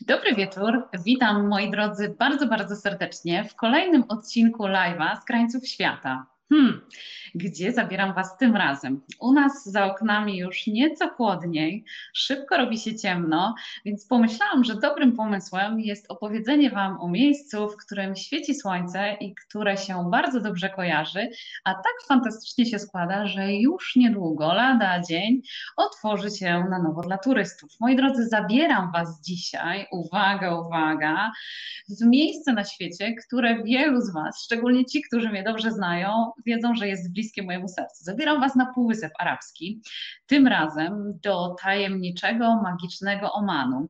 Dobry wieczór, witam moi drodzy bardzo, bardzo serdecznie w kolejnym odcinku live'a z krańców świata. Hmm, gdzie zabieram Was tym razem? U nas za oknami już nieco chłodniej, szybko robi się ciemno, więc pomyślałam, że dobrym pomysłem jest opowiedzenie Wam o miejscu, w którym świeci słońce i które się bardzo dobrze kojarzy, a tak fantastycznie się składa, że już niedługo, lada dzień, otworzy się na nowo dla turystów. Moi drodzy, zabieram Was dzisiaj, uwaga, uwaga, w miejsce na świecie, które wielu z Was, szczególnie ci, którzy mnie dobrze znają, wiedzą, że jest bliskie mojemu sercu. Zabieram Was na Półwysep Arabski, tym razem do tajemniczego, magicznego Omanu.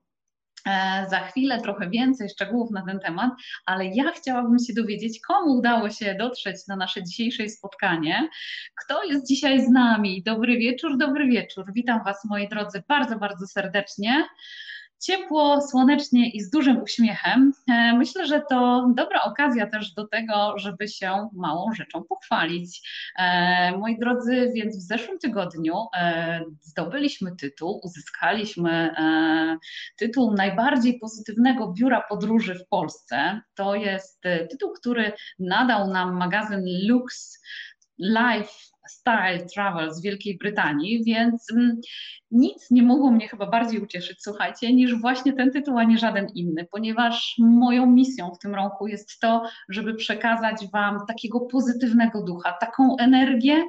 E, za chwilę trochę więcej szczegółów na ten temat, ale ja chciałabym się dowiedzieć, komu udało się dotrzeć na nasze dzisiejsze spotkanie. Kto jest dzisiaj z nami? Dobry wieczór, dobry wieczór. Witam Was, moi drodzy, bardzo, bardzo serdecznie ciepło, słonecznie i z dużym uśmiechem. E, myślę, że to dobra okazja też do tego, żeby się małą rzeczą pochwalić. E, moi drodzy, więc w zeszłym tygodniu e, zdobyliśmy tytuł, uzyskaliśmy tytuł najbardziej pozytywnego biura podróży w Polsce. To jest tytuł, który nadał nam magazyn Lux Life Style Travel z Wielkiej Brytanii, więc mm, nic nie mogło mnie chyba bardziej ucieszyć, słuchajcie, niż właśnie ten tytuł, a nie żaden inny, ponieważ moją misją w tym roku jest to, żeby przekazać Wam takiego pozytywnego ducha, taką energię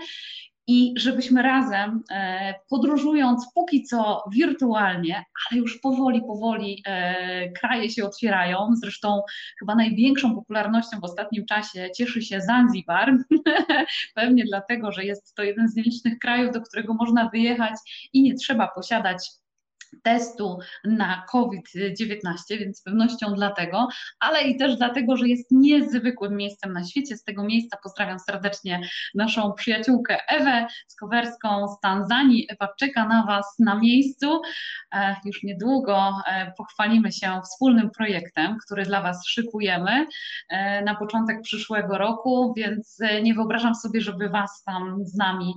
i żebyśmy razem, e, podróżując póki co wirtualnie, ale już powoli, powoli e, kraje się otwierają. Zresztą chyba największą popularnością w ostatnim czasie cieszy się Zanzibar, pewnie dlatego, że jest to jeden z nielicznych krajów, do którego można wyjechać i nie trzeba posiadać testu na COVID-19, więc z pewnością dlatego, ale i też dlatego, że jest niezwykłym miejscem na świecie. Z tego miejsca pozdrawiam serdecznie naszą przyjaciółkę Ewę Skowerską z Tanzanii. Ewa czeka na Was na miejscu. E, już niedługo e, pochwalimy się wspólnym projektem, który dla Was szykujemy e, na początek przyszłego roku, więc nie wyobrażam sobie, żeby Was tam z nami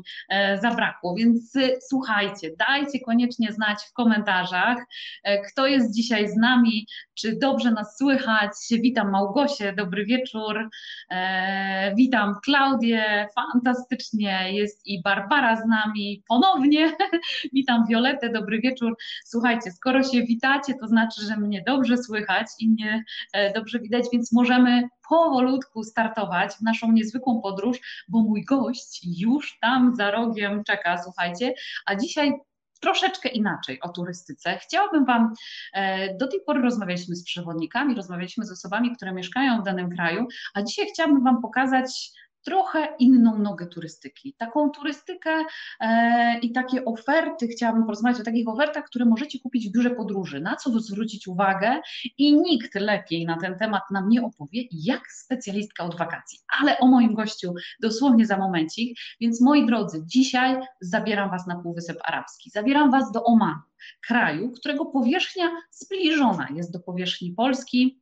zabrakło. Więc słuchajcie, dajcie koniecznie znać w komentarzach, komentarzach. E, kto jest dzisiaj z nami? Czy dobrze nas słychać? Witam Małgosię, dobry wieczór. E, witam Klaudię, fantastycznie. Jest i Barbara z nami ponownie. Witam Violetę, dobry wieczór. Słuchajcie, skoro się witacie, to znaczy, że mnie dobrze słychać i mnie e, dobrze widać, więc możemy powolutku startować w naszą niezwykłą podróż, bo mój gość już tam za rogiem czeka, słuchajcie, a dzisiaj troszeczkę inaczej o turystyce. Chciałabym Wam, e, do tej pory rozmawialiśmy z przewodnikami, rozmawialiśmy z osobami, które mieszkają w danym kraju, a dzisiaj chciałabym Wam pokazać trochę inną nogę turystyki. Taką turystykę e, i takie oferty, chciałabym porozmawiać o takich ofertach, które możecie kupić w biurze podróży, na co zwrócić uwagę? I nikt lepiej na ten temat nam nie opowie, jak specjalistka od wakacji. Ale o moim gościu dosłownie za momencik, więc moi drodzy, dzisiaj zabieram Was na Półwysep Arabski, zabieram Was do Omanu, kraju, którego powierzchnia zbliżona jest do powierzchni Polski,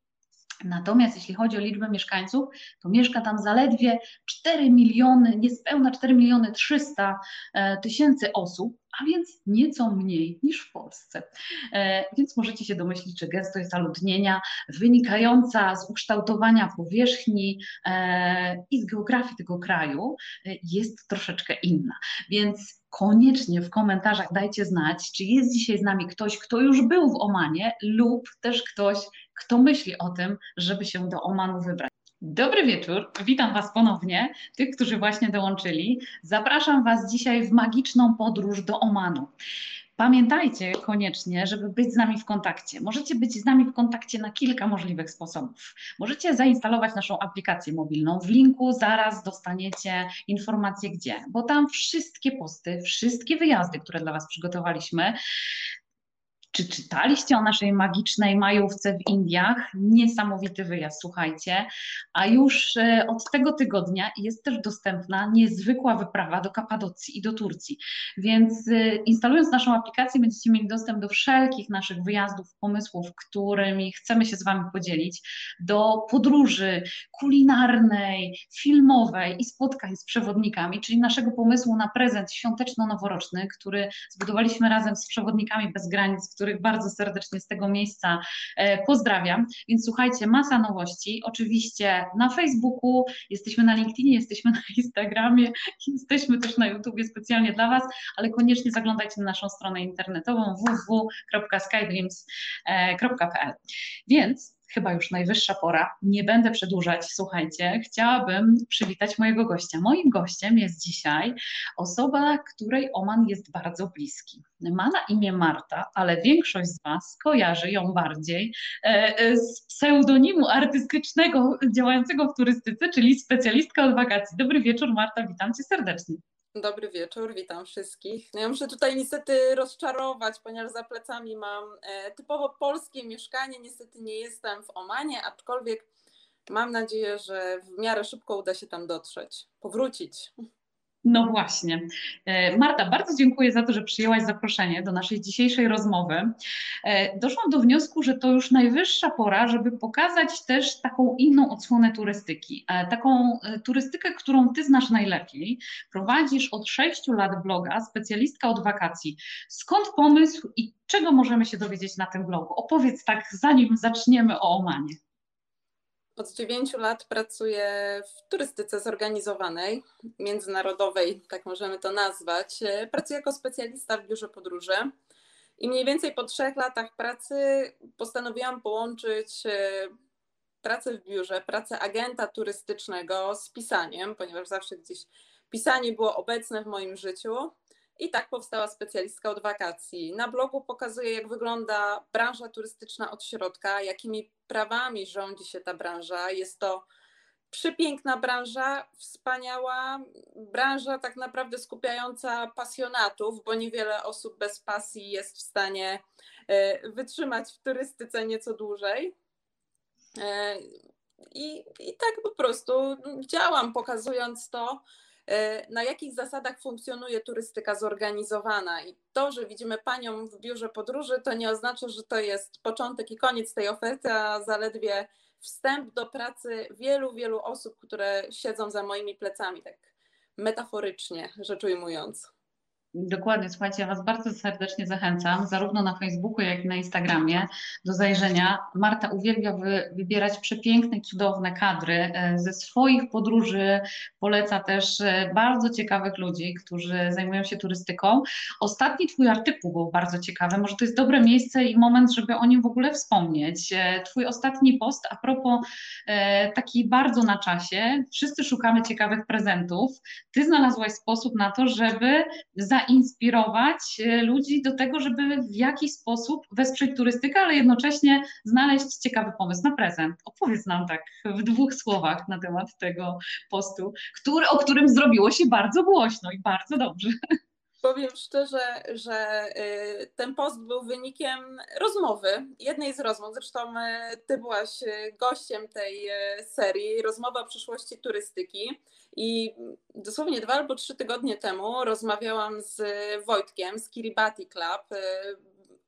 Natomiast jeśli chodzi o liczbę mieszkańców, to mieszka tam zaledwie 4 miliony, niespełna 4 miliony 300 e, tysięcy osób, a więc nieco mniej niż w Polsce. E, więc możecie się domyślić, że gęstość zaludnienia wynikająca z ukształtowania powierzchni e, i z geografii tego kraju jest troszeczkę inna. Więc koniecznie w komentarzach dajcie znać, czy jest dzisiaj z nami ktoś, kto już był w Omanie lub też ktoś, kto myśli o tym, żeby się do Omanu wybrać. Dobry wieczór, witam Was ponownie, tych, którzy właśnie dołączyli. Zapraszam Was dzisiaj w magiczną podróż do Omanu. Pamiętajcie koniecznie, żeby być z nami w kontakcie. Możecie być z nami w kontakcie na kilka możliwych sposobów. Możecie zainstalować naszą aplikację mobilną. W linku zaraz dostaniecie informację gdzie, bo tam wszystkie posty, wszystkie wyjazdy, które dla Was przygotowaliśmy, czy czytaliście o naszej magicznej majówce w Indiach? Niesamowity wyjazd, słuchajcie. A już e, od tego tygodnia jest też dostępna niezwykła wyprawa do Kapadocji i do Turcji. Więc e, instalując naszą aplikację, będziecie mieli dostęp do wszelkich naszych wyjazdów, pomysłów, którymi chcemy się z Wami podzielić, do podróży kulinarnej, filmowej i spotkań z przewodnikami, czyli naszego pomysłu na prezent świąteczno-noworoczny, który zbudowaliśmy razem z przewodnikami bez granic, który których bardzo serdecznie z tego miejsca pozdrawiam. Więc słuchajcie, masa nowości. Oczywiście na Facebooku, jesteśmy na LinkedInie, jesteśmy na Instagramie, jesteśmy też na YouTubie specjalnie dla Was, ale koniecznie zaglądajcie na naszą stronę internetową www.skydreams.pl. Więc chyba już najwyższa pora, nie będę przedłużać, słuchajcie, chciałabym przywitać mojego gościa. Moim gościem jest dzisiaj osoba, której Oman jest bardzo bliski. Ma na imię Marta, ale większość z Was kojarzy ją bardziej e, e, z pseudonimu artystycznego działającego w turystyce, czyli specjalistka od wakacji. Dobry wieczór Marta, witam Cię serdecznie. Dobry wieczór, witam wszystkich. No ja muszę tutaj niestety rozczarować, ponieważ za plecami mam e, typowo polskie mieszkanie. Niestety nie jestem w Omanie, aczkolwiek mam nadzieję, że w miarę szybko uda się tam dotrzeć, powrócić. No właśnie. E, Marta, bardzo dziękuję za to, że przyjęłaś zaproszenie do naszej dzisiejszej rozmowy. E, doszłam do wniosku, że to już najwyższa pora, żeby pokazać też taką inną odsłonę turystyki. E, taką turystykę, którą ty znasz najlepiej. Prowadzisz od sześciu lat bloga, specjalistka od wakacji. Skąd pomysł i czego możemy się dowiedzieć na tym blogu? Opowiedz tak, zanim zaczniemy o Omanie. Od dziewięciu lat pracuję w turystyce zorganizowanej, międzynarodowej, tak możemy to nazwać. Pracuję jako specjalista w biurze podróży. I mniej więcej po trzech latach pracy postanowiłam połączyć e, pracę w biurze, pracę agenta turystycznego z pisaniem, ponieważ zawsze gdzieś pisanie było obecne w moim życiu. I tak powstała specjalistka od wakacji. Na blogu pokazuję, jak wygląda branża turystyczna od środka, jakimi prawami rządzi się ta branża. Jest to przepiękna branża, wspaniała branża, tak naprawdę skupiająca pasjonatów, bo niewiele osób bez pasji jest w stanie e, wytrzymać w turystyce nieco dłużej. E, I, I tak po prostu działam, pokazując to, na jakich zasadach funkcjonuje turystyka zorganizowana. I to, że widzimy panią w biurze podróży, to nie oznacza, że to jest początek i koniec tej oferty, a zaledwie wstęp do pracy wielu, wielu osób, które siedzą za moimi plecami, tak metaforycznie rzecz ujmując. Dokładnie, słuchajcie, ja Was bardzo serdecznie zachęcam, zarówno na Facebooku, jak i na Instagramie, do zajrzenia. Marta uwielbia wy, wybierać przepiękne, cudowne kadry e, ze swoich podróży. Poleca też e, bardzo ciekawych ludzi, którzy zajmują się turystyką. Ostatni Twój artykuł był bardzo ciekawy. Może to jest dobre miejsce i moment, żeby o nim w ogóle wspomnieć. E, twój ostatni post a propos taki bardzo na czasie. Wszyscy szukamy ciekawych prezentów. Ty znalazłaś sposób na to, żeby za zainspirować e, ludzi do tego, żeby w jakiś sposób wesprzeć turystykę, ale jednocześnie znaleźć ciekawy pomysł na prezent. Opowiedz nam tak w dwóch słowach na temat tego postu, który, o którym zrobiło się bardzo głośno i bardzo dobrze. Powiem szczerze, że y, ten post był wynikiem rozmowy, jednej z rozmów. Zresztą y, ty byłaś gościem tej serii, rozmowa o przyszłości turystyki. I dosłownie dwa albo trzy tygodnie temu rozmawiałam z Wojtkiem z Kiribati Club,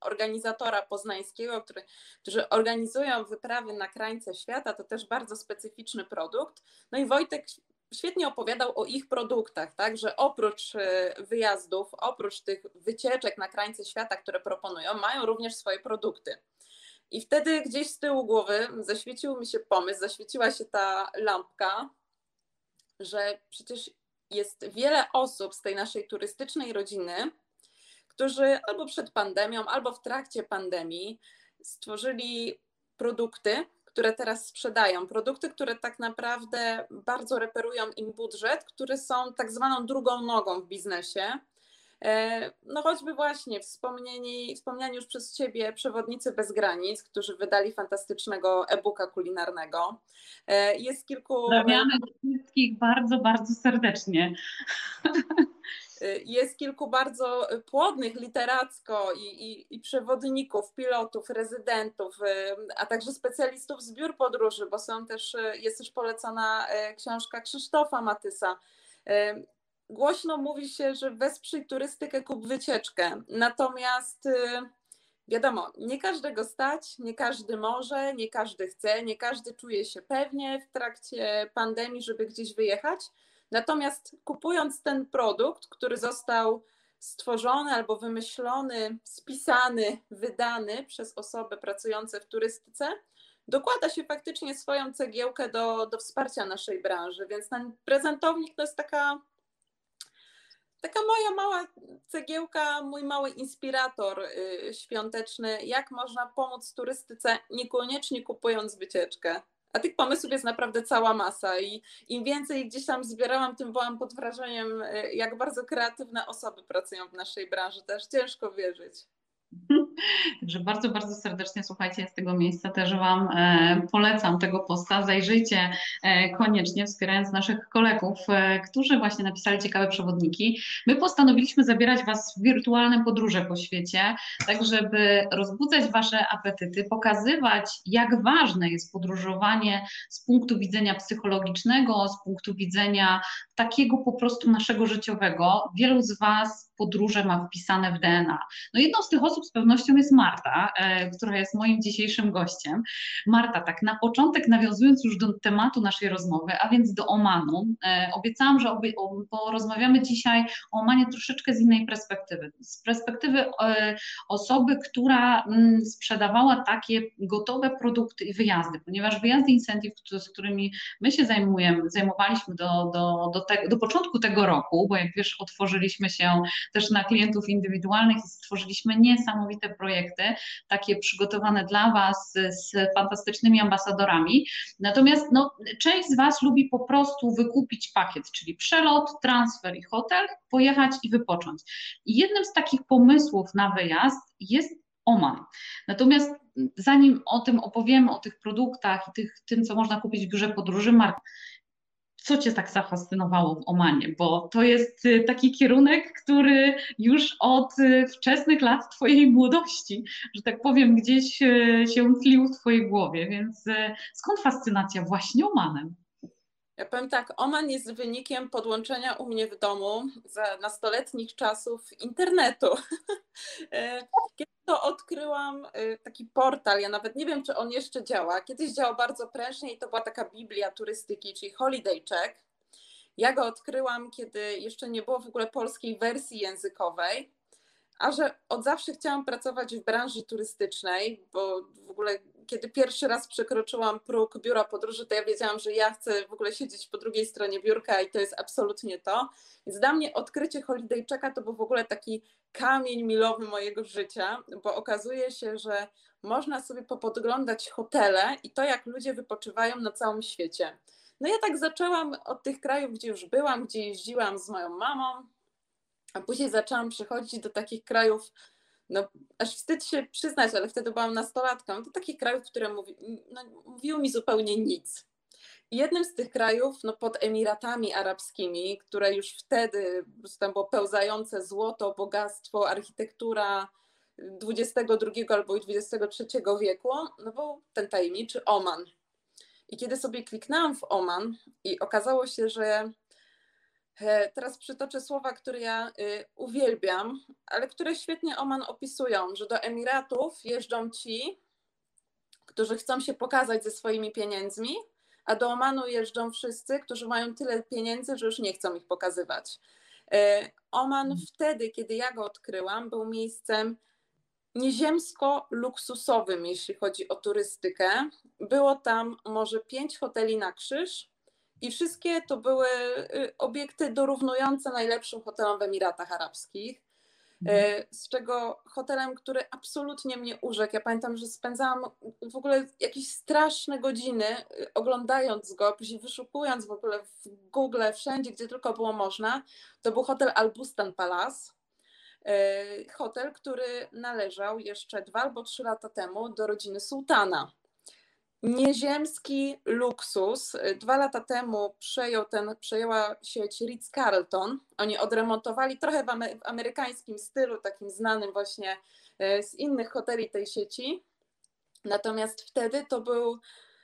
organizatora poznańskiego, który, którzy organizują wyprawy na krańce świata. To też bardzo specyficzny produkt. No i Wojtek świetnie opowiadał o ich produktach, tak, że oprócz e, wyjazdów, oprócz tych wycieczek na krańce świata, które proponują, mają również swoje produkty. I wtedy gdzieś z tyłu głowy zaświecił mi się pomysł, zaświeciła się ta lampka, że przecież jest wiele osób z tej naszej turystycznej rodziny, którzy albo przed pandemią, albo w trakcie pandemii stworzyli produkty, które teraz sprzedają, produkty, które tak naprawdę bardzo reperują im budżet, które są tak zwaną drugą nogą w biznesie. E, no choćby właśnie wspomnieni, wspomniani już przez Ciebie przewodnicy bez granic, którzy wydali fantastycznego e-booka kulinarnego. E, jest kilku... Pozdrawiamy wszystkich bardzo, bardzo serdecznie. Y, jest kilku bardzo płodnych literacko i, i, i, przewodników, pilotów, rezydentów, a także specjalistów z biur podróży, bo są też, jest też polecona książka Krzysztofa Matysa. Głośno mówi się, że wesprzyj turystykę, kup wycieczkę. Natomiast wiadomo, nie każdego stać, nie każdy może, nie każdy chce, nie każdy czuje się pewnie w trakcie pandemii, żeby gdzieś wyjechać. Natomiast kupując ten produkt, który został stworzony albo wymyślony, spisany, wydany przez osoby pracujące w turystyce, dokłada się faktycznie swoją cegiełkę do, do wsparcia naszej branży. Więc ten prezentownik to jest taka, taka moja mała cegiełka, mój mały inspirator y, świąteczny, jak można pomóc turystyce, niekoniecznie kupując wycieczkę. A tych pomysłów jest naprawdę cała masa i im więcej gdzieś tam zbierałam, tym byłam pod wrażeniem, y, jak bardzo kreatywne osoby pracują w naszej branży. Też ciężko wierzyć. Także bardzo, bardzo serdecznie słuchajcie, z tego miejsca też Wam e, polecam tego posta. Zajrzyjcie e, koniecznie, wspierając naszych kolegów, e, którzy właśnie napisali ciekawe przewodniki. My postanowiliśmy zabierać Was w wirtualne podróże po świecie, tak żeby rozbudzać Wasze apetyty, pokazywać, jak ważne jest podróżowanie z punktu widzenia psychologicznego, z punktu widzenia takiego po prostu naszego życiowego. Wielu z Was podróże ma wpisane w DNA. No jedną z tych osób z pewnością jest Marta, e, która jest moim dzisiejszym gościem. Marta, tak na początek nawiązując już do tematu naszej rozmowy, a więc do Omanu, e, obiecałam, że porozmawiamy dzisiaj o Omanie troszeczkę z innej perspektywy. Z perspektywy e, osoby, która mm, sprzedawała takie gotowe produkty i wyjazdy, ponieważ wyjazdy incentive, z którymi my się zajmujemy, zajmowaliśmy do, do, do, te, do początku tego roku, bo jak wiesz, otworzyliśmy się też na klientów indywidualnych i stworzyliśmy niesamowite projekty, takie przygotowane dla Was z fantastycznymi ambasadorami. Natomiast no, część z Was lubi po prostu wykupić pakiet, czyli przelot, transfer i hotel, pojechać i wypocząć. I jednym z takich pomysłów na wyjazd jest Oman. Natomiast zanim o tym opowiemy, o tych produktach i tych, tym, co można kupić w biurze podróży, Mark, co Cię tak zafascynowało w Omanie? Bo to jest y, taki kierunek, który już od y, wczesnych lat Twojej młodości, że tak powiem, gdzieś y, się tlił w Twojej głowie, więc skąd fascynacja właśnie Omanem? Ja powiem tak, Oman jest wynikiem podłączenia u mnie w domu za nastoletnich czasów internetu. E, kiedy to odkryłam e, taki portal, ja nawet nie wiem, czy on jeszcze działa. Kiedyś działał bardzo prężnie i to była taka biblia turystyki, czyli Holiday Check. Ja go odkryłam, kiedy jeszcze nie było w ogóle polskiej wersji językowej, a że od zawsze chciałam pracować w branży turystycznej, bo w ogóle kiedy pierwszy raz przekroczyłam próg biura podróży, to ja wiedziałam, że ja chcę w ogóle siedzieć po drugiej stronie biurka i to jest absolutnie to. Więc dla mnie odkrycie Holiday Checka to był w ogóle taki kamień milowy mojego życia, bo okazuje się, że można sobie popodglądać hotele i to, jak ludzie wypoczywają na całym świecie. No ja tak zaczęłam od tych krajów, gdzie już byłam, gdzie jeździłam z moją mamą, a później zaczęłam przychodzić do takich krajów, no aż wstyd się przyznać, ale wtedy byłam nastolatką, do takich krajów, które mówi, no, mówiły mi zupełnie nic. I jednym z tych krajów, no pod Emiratami Arabskimi, które już wtedy tam było pełzające złoto, bogactwo, architektura XXI albo XXIII wieku, no był ten tajemniczy Oman. I kiedy sobie kliknęłam w Oman i okazało się, że teraz przytoczę słowa, które ja y, uwielbiam, ale które świetnie Oman opisują, że do Emiratów jeżdżą ci, którzy chcą się pokazać ze swoimi pieniędzmi, a do Omanu jeżdżą wszyscy, którzy mają tyle pieniędzy, że już nie chcą ich pokazywać. E, Oman mhm. wtedy, kiedy ja go odkryłam, był miejscem nieziemsko luksusowym, jeśli chodzi o turystykę. Było tam może pięć hoteli na krzyż, i wszystkie to były y, obiekty dorównujące najlepszym hotelom w Emiratach Arabskich. Mhm. Y, z czego hotelem, który absolutnie mnie urzekł. Ja pamiętam, że spędzałam w ogóle jakieś straszne godziny y, oglądając go, później wyszukując w ogóle w Google, wszędzie, gdzie tylko było można. To był hotel Albustan Palace. Hotel, który należał jeszcze dwa albo trzy lata temu do rodziny sułtana nieziemski luksus. Dwa lata temu przejął ten, przejęła sieć Ritz-Carlton. Oni odremontowali trochę w, w amerykańskim stylu, takim znanym właśnie e, z innych hoteli tej sieci. Natomiast wtedy to był,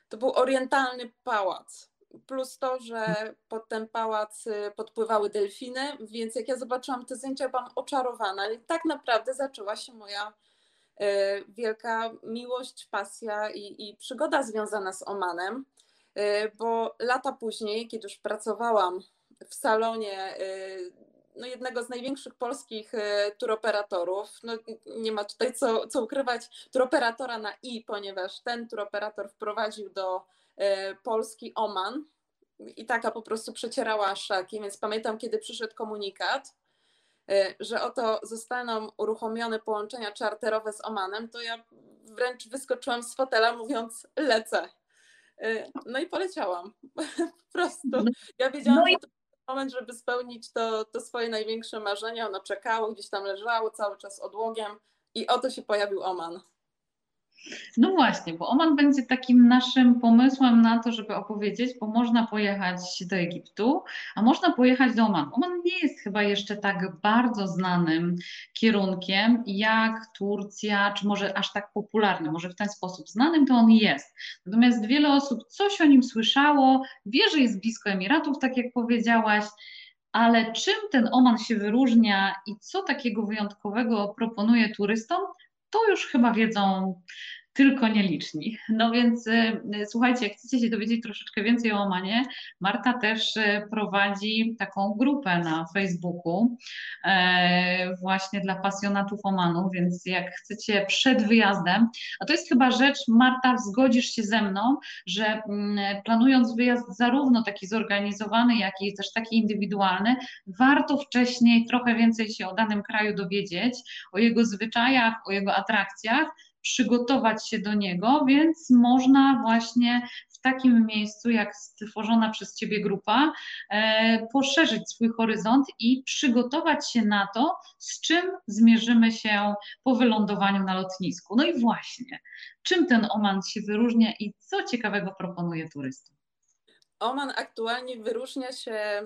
to był orientalny pałac. Plus to, że pod ten pałac e, podpływały delfiny, więc jak ja zobaczyłam te zdjęcia, byłam oczarowana. I tak naprawdę zaczęła się moja wielka miłość, pasja i, i przygoda związana z Omanem, e, bo lata później, kiedy już pracowałam w salonie e, no, jednego z największych polskich e, turoperatorów. No, nie ma tutaj co, co ukrywać, turoperatora na i, ponieważ ten turoperator wprowadził do e, Polski Oman i taka po prostu przecierała szaki, więc pamiętam, kiedy przyszedł komunikat, że oto zostaną uruchomione połączenia czarterowe z Omanem, to ja wręcz wyskoczyłam z fotela mówiąc lecę. No i poleciałam. po prostu. No, ja wiedziałam, no i... że to moment, żeby spełnić to, to swoje największe marzenia. Ono czekało, gdzieś tam leżało cały czas odłogiem i oto się pojawił Oman. No właśnie, bo Oman będzie takim naszym pomysłem na to, żeby opowiedzieć, bo można pojechać do Egiptu, a można pojechać do Omanu. Oman nie jest chyba jeszcze tak bardzo znanym kierunkiem jak Turcja, czy może aż tak popularny, może w ten sposób znanym to on jest. Natomiast wiele osób coś o nim słyszało, wie, że jest blisko Emiratów, tak jak powiedziałaś, ale czym ten Oman się wyróżnia i co takiego wyjątkowego proponuje turystom, to już chyba wiedzą tylko nieliczni. No więc y, słuchajcie, jak chcecie się dowiedzieć troszeczkę więcej o Omanie, Marta też y, prowadzi taką grupę na Facebooku e, właśnie dla pasjonatów Omanu, więc jak chcecie przed wyjazdem, a to jest chyba rzecz, Marta, zgodzisz się ze mną, że mm, planując wyjazd zarówno taki zorganizowany, jak i też taki indywidualny, warto wcześniej trochę więcej się o danym kraju dowiedzieć, o jego zwyczajach, o jego atrakcjach, przygotować się do niego, więc można właśnie w takim miejscu, jak stworzona przez Ciebie grupa, e, poszerzyć swój horyzont i przygotować się na to, z czym zmierzymy się po wylądowaniu na lotnisku. No i właśnie, czym ten Oman się wyróżnia i co ciekawego proponuje turystom? Oman aktualnie wyróżnia się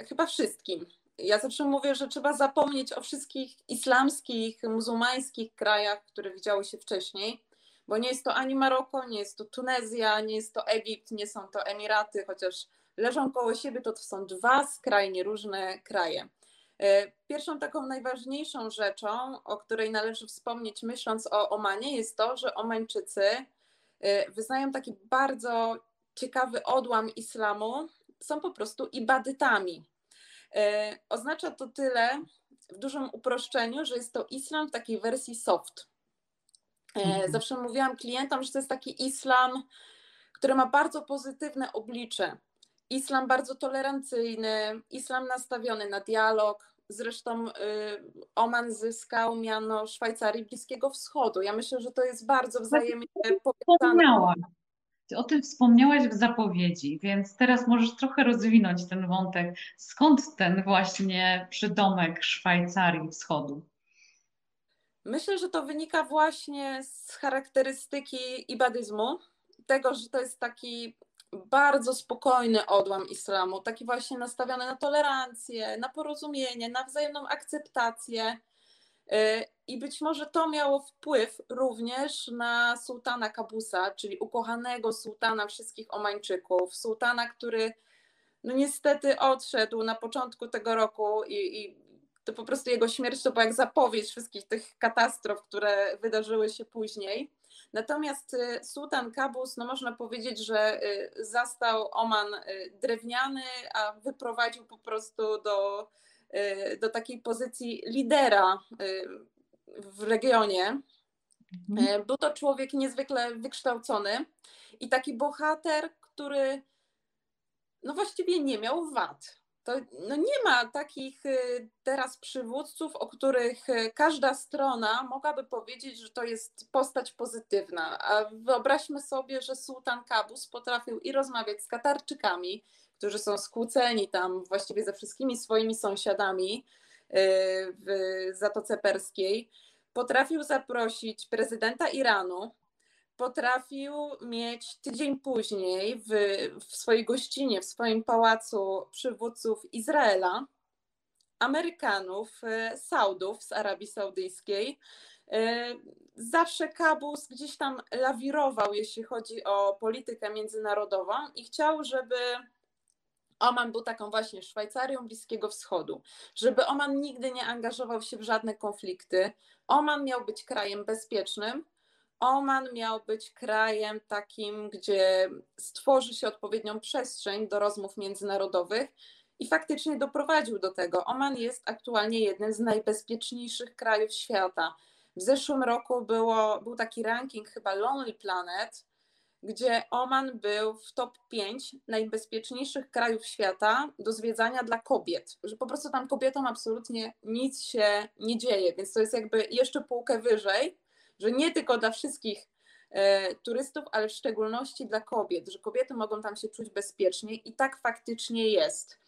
y, chyba wszystkim ja zawsze mówię, że trzeba zapomnieć o wszystkich islamskich, muzułmańskich krajach, które widziały się wcześniej, bo nie jest to ani Maroko, nie jest to Tunezja, nie jest to Egipt, nie są to Emiraty, chociaż leżą koło siebie, to, są dwa skrajnie różne kraje. E, pierwszą taką najważniejszą rzeczą, o której należy wspomnieć myśląc o Omanie, jest to, że Omańczycy e, wyznają taki bardzo ciekawy odłam islamu, są po prostu ibadytami. E, oznacza to tyle w dużym uproszczeniu, że jest to islam w takiej wersji soft. E, mhm. Zawsze mówiłam klientom, że to jest taki islam, który ma bardzo pozytywne oblicze. Islam bardzo tolerancyjny, islam nastawiony na dialog. Zresztą y, Oman zyskał miano Szwajcarii Bliskiego Wschodu. Ja myślę, że to jest bardzo wzajemnie powiązane. Ty o tym wspomniałaś w zapowiedzi, więc teraz możesz trochę rozwinąć ten wątek. Skąd ten właśnie przydomek Szwajcarii Wschodu? Myślę, że to wynika właśnie z charakterystyki ibadyzmu, tego, że to jest taki bardzo spokojny odłam islamu, taki właśnie nastawiony na tolerancję, na porozumienie, na wzajemną akceptację. Y, I być może to miało wpływ również na sułtana Kabusa, czyli ukochanego sułtana wszystkich Omańczyków, sułtana, który no niestety odszedł na początku tego roku i, i to po prostu jego śmierć to była jak zapowiedź wszystkich tych katastrof, które wydarzyły się później. Natomiast y, sułtan Kabus, no można powiedzieć, że y, zastał Oman drewniany, a wyprowadził po prostu do Y, do takiej pozycji lidera y, w regionie. Mhm. Y, był to człowiek niezwykle wykształcony i taki bohater, który no właściwie nie miał wad. To no nie ma takich teraz przywódców, o których każda strona mogłaby powiedzieć, że to jest postać pozytywna. A wyobraźmy sobie, że sułtan Kabus potrafił i rozmawiać z Katarczykami, którzy są skłóceni tam właściwie ze wszystkimi swoimi sąsiadami y, w Zatoce Perskiej, potrafił zaprosić prezydenta Iranu, potrafił mieć tydzień później w, w swojej gościnie, w swoim pałacu przywódców Izraela, Amerykanów, y, Saudów z Arabii Saudyjskiej. Y, zawsze Kabus gdzieś tam lawirował, jeśli chodzi o politykę międzynarodową i chciał, żeby Oman był taką właśnie Szwajcarią Bliskiego Wschodu, żeby Oman nigdy nie angażował się w żadne konflikty. Oman miał być krajem bezpiecznym. Oman miał być krajem takim, gdzie stworzy się odpowiednią przestrzeń do rozmów międzynarodowych i faktycznie doprowadził do tego. Oman jest aktualnie jednym z najbezpieczniejszych krajów świata. W zeszłym roku było, był taki ranking chyba Lonely Planet, gdzie Oman był w top 5 najbezpieczniejszych krajów świata do zwiedzania dla kobiet, że po prostu tam kobietom absolutnie nic się nie dzieje, więc to jest jakby jeszcze półkę wyżej, że nie tylko dla wszystkich e, turystów, ale w szczególności dla kobiet, że kobiety mogą tam się czuć bezpiecznie i tak faktycznie jest.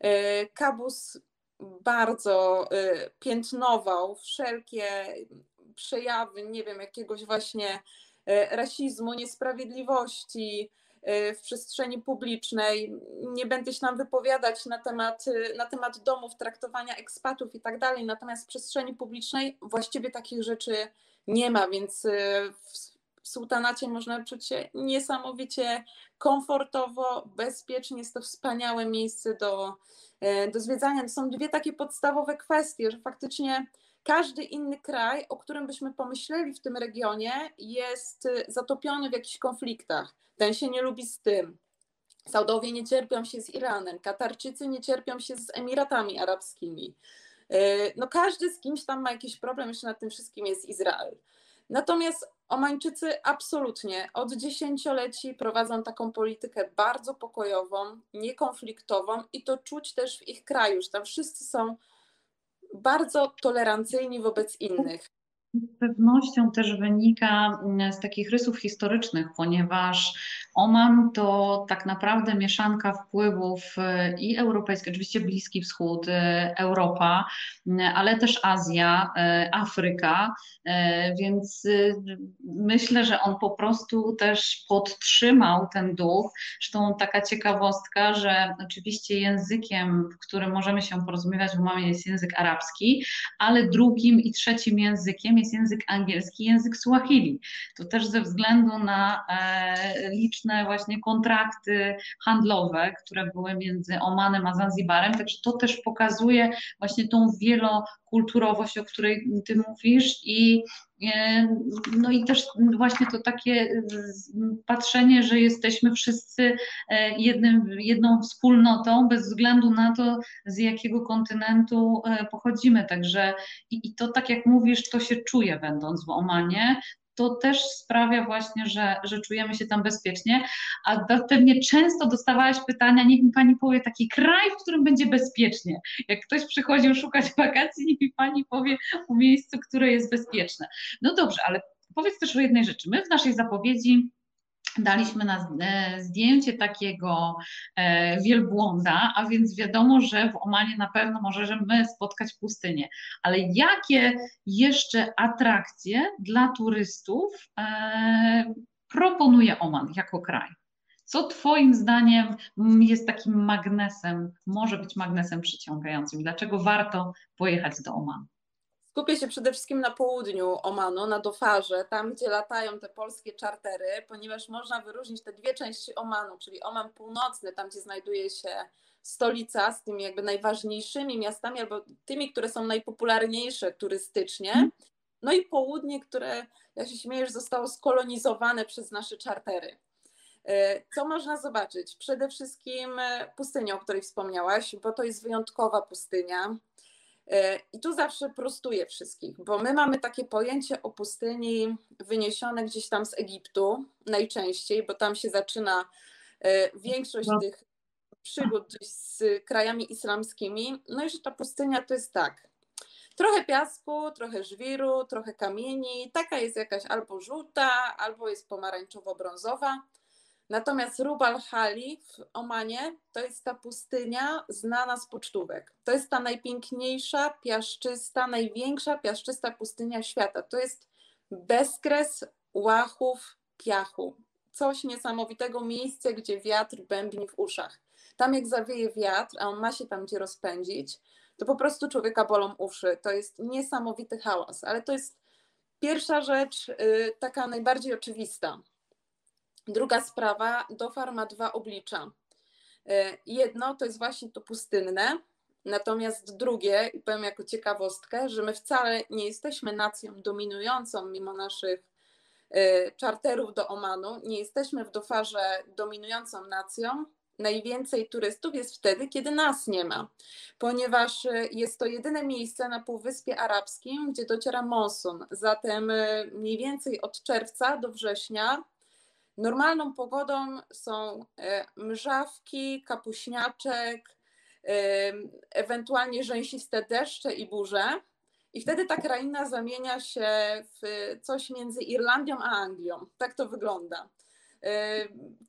E, Kabus bardzo e, piętnował wszelkie przejawy, nie wiem, jakiegoś właśnie rasizmu, niesprawiedliwości e, w przestrzeni publicznej. Nie będę się nam wypowiadać na temat, e, na temat domów, traktowania ekspatów i tak dalej, natomiast w przestrzeni publicznej właściwie takich rzeczy nie ma, więc w sułtanacie można czuć się niesamowicie komfortowo, bezpiecznie. Jest to wspaniałe miejsce do, do zwiedzania. To są dwie takie podstawowe kwestie, że faktycznie każdy inny kraj, o którym byśmy pomyśleli w tym regionie, jest y, zatopiony w jakichś konfliktach. Ten się nie lubi z tym. Saudowie nie cierpią się z Iranem, Katarczycy nie cierpią się z Emiratami Arabskimi. Y, no każdy z kimś tam ma jakiś problem, jeszcze nad tym wszystkim jest Izrael. Natomiast Omańczycy absolutnie od dziesięcioleci prowadzą taką politykę bardzo pokojową, niekonfliktową i to czuć też w ich kraju, że tam wszyscy są bardzo tolerancyjni wobec innych. Z pewnością też wynika mm, z takich rysów historycznych, ponieważ Oman to tak naprawdę mieszanka wpływów y, i europejskich, oczywiście Bliski Wschód, y, Europa, y, ale też Azja, Afryka, więc myślę, że on po prostu też podtrzymał ten duch. Zresztą taka ciekawostka, że oczywiście językiem, w którym możemy się porozumiewać w Omanie jest język arabski, ale drugim i trzecim językiem jest język angielski, język Swahili. To też ze względu na e, liczne właśnie kontrakty handlowe, które były między Omanem a Zanzibarem, także to też pokazuje właśnie tą wielokulturowość, o której ty mówisz i no i też właśnie to takie patrzenie, że jesteśmy wszyscy e, jednym, jedną wspólnotą, bez względu na to, z jakiego kontynentu pochodzimy. Także i, i to, tak jak mówisz, to się czuje, będąc w Omanie to też sprawia właśnie, że, że czujemy się tam bezpiecznie. A pewnie często dostawałaś pytania, niech mi pani powie taki kraj, w którym będzie bezpiecznie. Jak ktoś przychodził szukać wakacji, niech mi pani powie o miejscu, które jest bezpieczne. No dobrze, ale powiedz też o jednej rzeczy. My w naszej zapowiedzi daliśmy na e, zdjęcie takiego e, wielbłąda, a więc wiadomo, że w Omanie na pewno możemy spotkać pustynię. Ale jakie jeszcze atrakcje dla turystów e, proponuje Oman jako kraj? Co Twoim zdaniem jest takim magnesem, może być magnesem przyciągającym? Dlaczego warto pojechać do Omanu? Skupię się przede wszystkim na południu Omanu, na Dofarze, tam gdzie latają te polskie czartery, ponieważ można wyróżnić te dwie części Omanu, czyli Oman Północny, tam gdzie znajduje się stolica z tymi jakby najważniejszymi miastami, albo tymi, które są najpopularniejsze turystycznie, mhm. no i południe, które, ja się śmieję, że zostało skolonizowane przez nasze czartery. E, co można zobaczyć? Przede wszystkim e, pustynię, o której wspomniałaś, bo to jest wyjątkowa pustynia. E, I tu zawsze prostuję wszystkich, bo my mamy takie pojęcie o pustyni wyniesione gdzieś tam z Egiptu najczęściej, bo tam się zaczyna e, większość no. tych przygód z krajami islamskimi. No i że ta pustynia to jest tak. Trochę piasku, trochę żwiru, trochę kamieni. Taka jest jakaś albo żółta, albo jest pomarańczowo-brązowa. Natomiast Rub al-Hali w Omanie to jest ta pustynia znana z pocztówek. To jest ta najpiękniejsza, piaszczysta, największa piaszczysta pustynia świata. To jest bezkres łachów piachu. Coś niesamowitego, miejsce, gdzie wiatr bębni w uszach. Tam jak zawieje wiatr, a on ma się tam gdzie rozpędzić, to po prostu człowieka bolą uszy. To jest niesamowity hałas, ale to jest pierwsza rzecz, yy, taka najbardziej oczywista Druga sprawa, Dofar ma dwa oblicza. E, jedno to jest właśnie to pustynne, natomiast drugie, i powiem jako ciekawostkę, że my wcale nie jesteśmy nacją dominującą mimo naszych e, czarterów do Omanu, nie jesteśmy w Dofarze dominującą nacją, najwięcej turystów jest wtedy, kiedy nas nie ma, ponieważ jest to jedyne miejsce na Półwyspie Arabskim, gdzie dociera monsun. Zatem mniej więcej od czerwca do września normalną pogodą są mrzawki, kapuśniaczek, ewentualnie rzęsiste deszcze i burze. I wtedy ta kraina zamienia się w coś między Irlandią a Anglią. Tak to wygląda.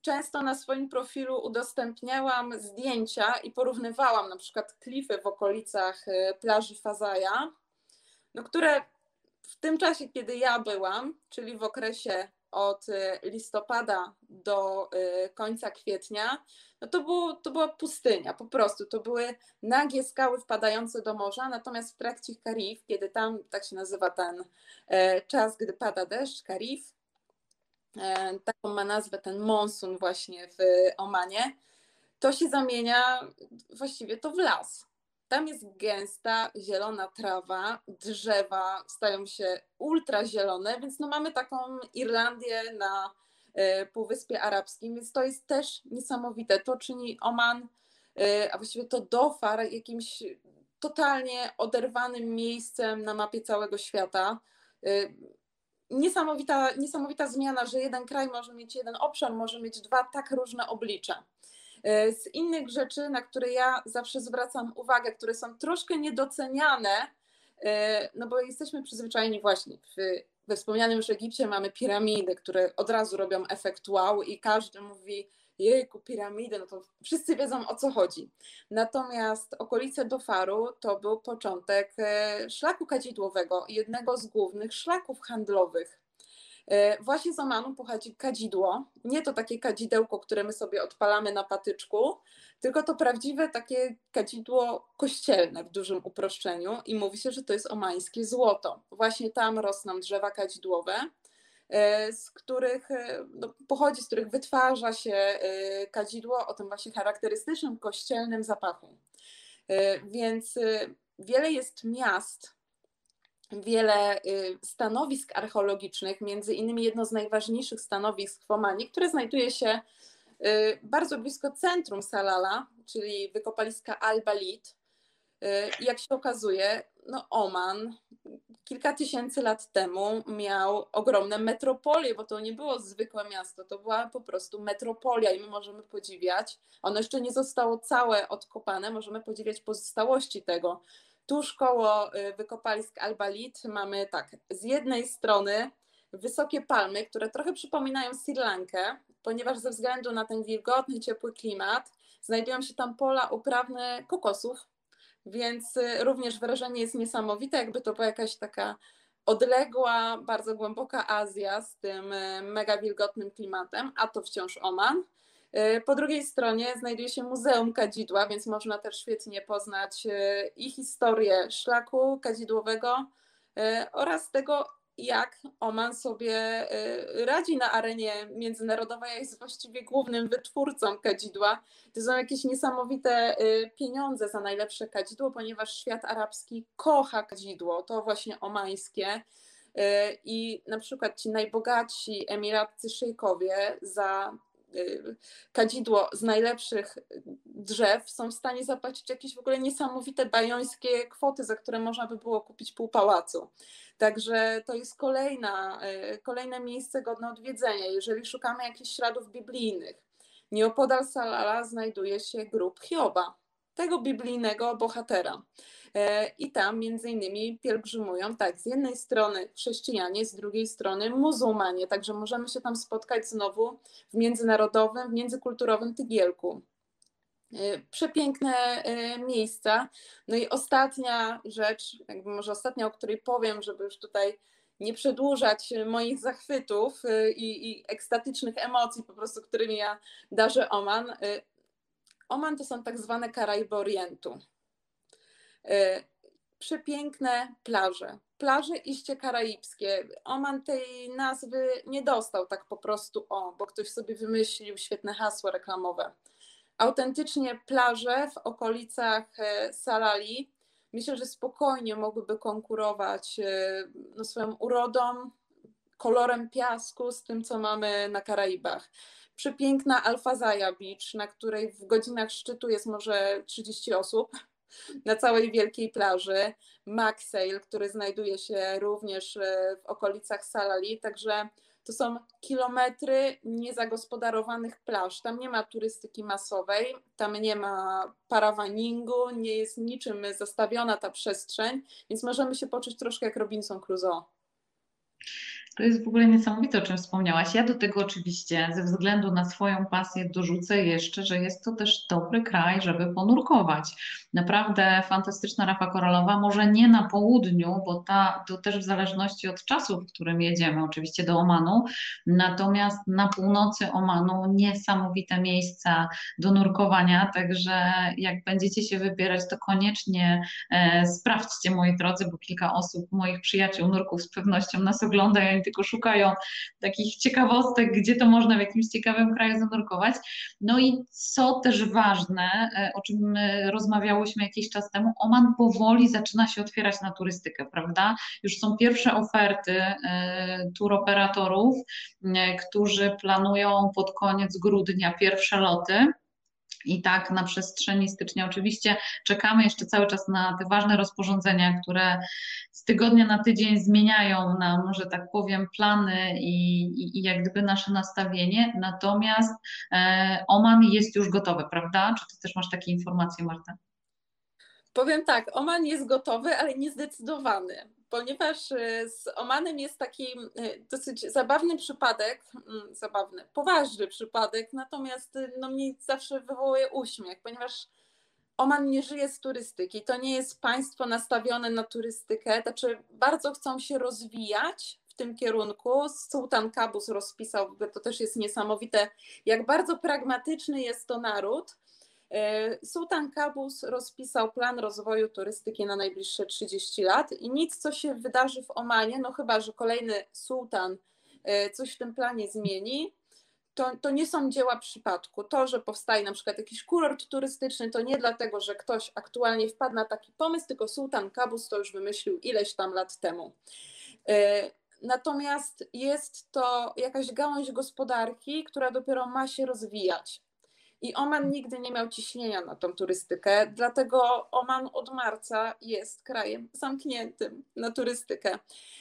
Często na swoim profilu udostępniałam zdjęcia i porównywałam na przykład klify w okolicach e, plaży Fazaja, no które w tym czasie, kiedy ja byłam, czyli w okresie od y, listopada do y, końca kwietnia, no to, było, to była pustynia, po prostu. To były nagie skały wpadające do morza, natomiast w trakcie Karif, kiedy tam, tak się nazywa ten e, czas, gdy pada deszcz, Karif, e, taką ma nazwę ten monsun właśnie w Omanie, to się zamienia właściwie to w las. Tam jest gęsta, zielona trawa, drzewa stają się ultrazielone, więc no mamy taką Irlandię na e, Półwyspie Arabskim, więc to jest też niesamowite. To czyni Oman, e, a właściwie to Dofar jakimś totalnie oderwanym miejscem na mapie całego świata. E, niesamowita, niesamowita zmiana, że jeden kraj może mieć jeden obszar, może mieć dwa tak różne oblicza. E, z innych rzeczy, na które ja zawsze zwracam uwagę, które są troszkę niedoceniane, e, no bo jesteśmy przyzwyczajeni właśnie w, we wspomnianym już Egipcie mamy piramidy, które od razu robią efekt wow i każdy mówi jejku, piramidy, no to wszyscy wiedzą o co chodzi. Natomiast okolice Dofaru to był początek e, szlaku kadzidłowego, jednego z głównych szlaków handlowych właśnie z Omanu pochodzi kadzidło. Nie to takie kadzidełko, które my sobie odpalamy na patyczku, tylko to prawdziwe takie kadzidło kościelne w dużym uproszczeniu i mówi się, że to jest omańskie złoto. Właśnie tam rosną drzewa kadzidłowe, e, z których e, no, pochodzi, z których wytwarza się kadzidło o tym właśnie charakterystycznym kościelnym zapachu. Więc wiele jest miast, wiele y, stanowisk archeologicznych, między innymi jedno z najważniejszych stanowisk w Omanie, które znajduje się y, bardzo blisko centrum Salala, czyli wykopaliska Al-Balid. Y, jak się okazuje, no Oman kilka tysięcy lat temu miał ogromne metropolie, bo to nie było zwykłe miasto, to była po prostu metropolia i my możemy podziwiać. Ono jeszcze nie zostało całe odkopane, możemy podziwiać pozostałości tego. Tuż koło y, wykopalisk Albalit mamy tak, z jednej strony wysokie palmy, które trochę przypominają Sri Lankę, ponieważ ze względu na ten wilgotny, ciepły klimat znajdują się tam pola uprawne kokosów, więc y, również wrażenie jest niesamowite, jakby to była jakaś taka odległa, bardzo głęboka Azja z tym y, mega wilgotnym klimatem, a to wciąż Oman. E, po drugiej stronie znajduje się Muzeum Kadzidła, więc można też świetnie poznać e, i historię szlaku kadzidłowego e, oraz tego, jak Oman sobie radzi na arenie międzynarodowej, jest właściwie głównym wytwórcą kadzidła. To są jakieś niesamowite pieniądze za najlepsze kadzidło, ponieważ świat arabski kocha kadzidło, to właśnie omańskie. I na przykład ci najbogatsi emiratcy szejkowie za kadzidło z najlepszych drzew są w stanie zapłacić jakieś w ogóle niesamowite bajońskie kwoty, za które można by było kupić pół pałacu. Także to jest kolejna, y, kolejne miejsce godne odwiedzenia, jeżeli szukamy jakichś śladów biblijnych. Nieopodal Salala znajduje się grób Hioba, tego biblijnego bohatera. E, I tam między innymi pielgrzymują, tak, z jednej strony chrześcijanie, z drugiej strony muzułmanie, także możemy się tam spotkać znowu w międzynarodowym, w międzykulturowym tygielku. E, przepiękne e, miejsca. No i ostatnia rzecz, jakby może ostatnia, o której powiem, żeby już tutaj nie przedłużać moich zachwytów i, i ekstatycznych emocji, po prostu, którymi ja darzę Oman. Oman to są tak zwane Karaiby Orientu. E, przepiękne plaże. Plaże iście karaibskie. Oman tej nazwy nie dostał tak po prostu o, bo ktoś sobie wymyślił świetne hasło reklamowe. Autentycznie plaże w okolicach e, Salali myślę, że spokojnie mogłyby konkurować e, no, swoją urodą, kolorem piasku z tym, co mamy na Karaibach. Przepiękna Alfazaja Beach, na której w godzinach szczytu jest może 30 osób na całej wielkiej plaży. Maxail, który znajduje się również e, w okolicach Salali, także to są kilometry niezagospodarowanych plaż. Tam nie ma turystyki masowej, tam nie ma parawaningu, nie jest niczym zastawiona ta przestrzeń, więc możemy się poczuć troszkę jak Robinson Crusoe. To jest w ogóle niesamowite, o czym wspomniałaś. Ja do tego oczywiście ze względu na swoją pasję dorzucę jeszcze, że jest to też dobry kraj, żeby ponurkować. Naprawdę fantastyczna rafa koralowa, może nie na południu, bo ta, to też w zależności od czasu, w którym jedziemy, oczywiście do Omanu, natomiast na północy Omanu niesamowite miejsca do nurkowania, także jak będziecie się wybierać, to koniecznie e, sprawdźcie, moi drodzy, bo kilka osób, moich przyjaciół nurków z pewnością nas ogląda tylko szukają takich ciekawostek, gdzie to można w jakimś ciekawym kraju zanurkować. No i co też ważne, e, o czym rozmawiałyśmy jakiś czas temu, Oman powoli zaczyna się otwierać na turystykę, prawda? Już są pierwsze oferty e, turoperatorów, e, którzy planują pod koniec grudnia pierwsze loty. I tak na przestrzeni stycznia oczywiście czekamy jeszcze cały czas na te ważne rozporządzenia, które z tygodnia na tydzień zmieniają nam, że tak powiem, plany i, i, i jak gdyby nasze nastawienie. Natomiast e, Oman jest już gotowy, prawda? Czy ty też masz takie informacje, Marta? Powiem tak, Oman jest gotowy, ale niezdecydowany ponieważ y, z Omanem jest taki y, dosyć zabawny przypadek, mm, zabawny, poważny przypadek, natomiast y, no, mnie zawsze wywołuje uśmiech, ponieważ Oman nie żyje z turystyki. To nie jest państwo nastawione na turystykę, znaczy bardzo chcą się rozwijać w tym kierunku. Sultan Kabus rozpisał, to też jest niesamowite, jak bardzo pragmatyczny jest to naród E, Sultan Kabus rozpisał plan rozwoju turystyki na najbliższe 30 lat i nic, co się wydarzy w Omanie, no chyba, że kolejny sułtan e, coś w tym planie zmieni, to, to nie są dzieła przypadku. To, że powstaje na przykład jakiś kurort turystyczny, to nie dlatego, że ktoś aktualnie wpadł na taki pomysł, tylko Sultan Kabus to już wymyślił ileś tam lat temu. E, natomiast jest to jakaś gałąź gospodarki, która dopiero ma się rozwijać. I Oman nigdy nie miał ciśnienia na tą turystykę, dlatego Oman od marca jest krajem zamkniętym na turystykę.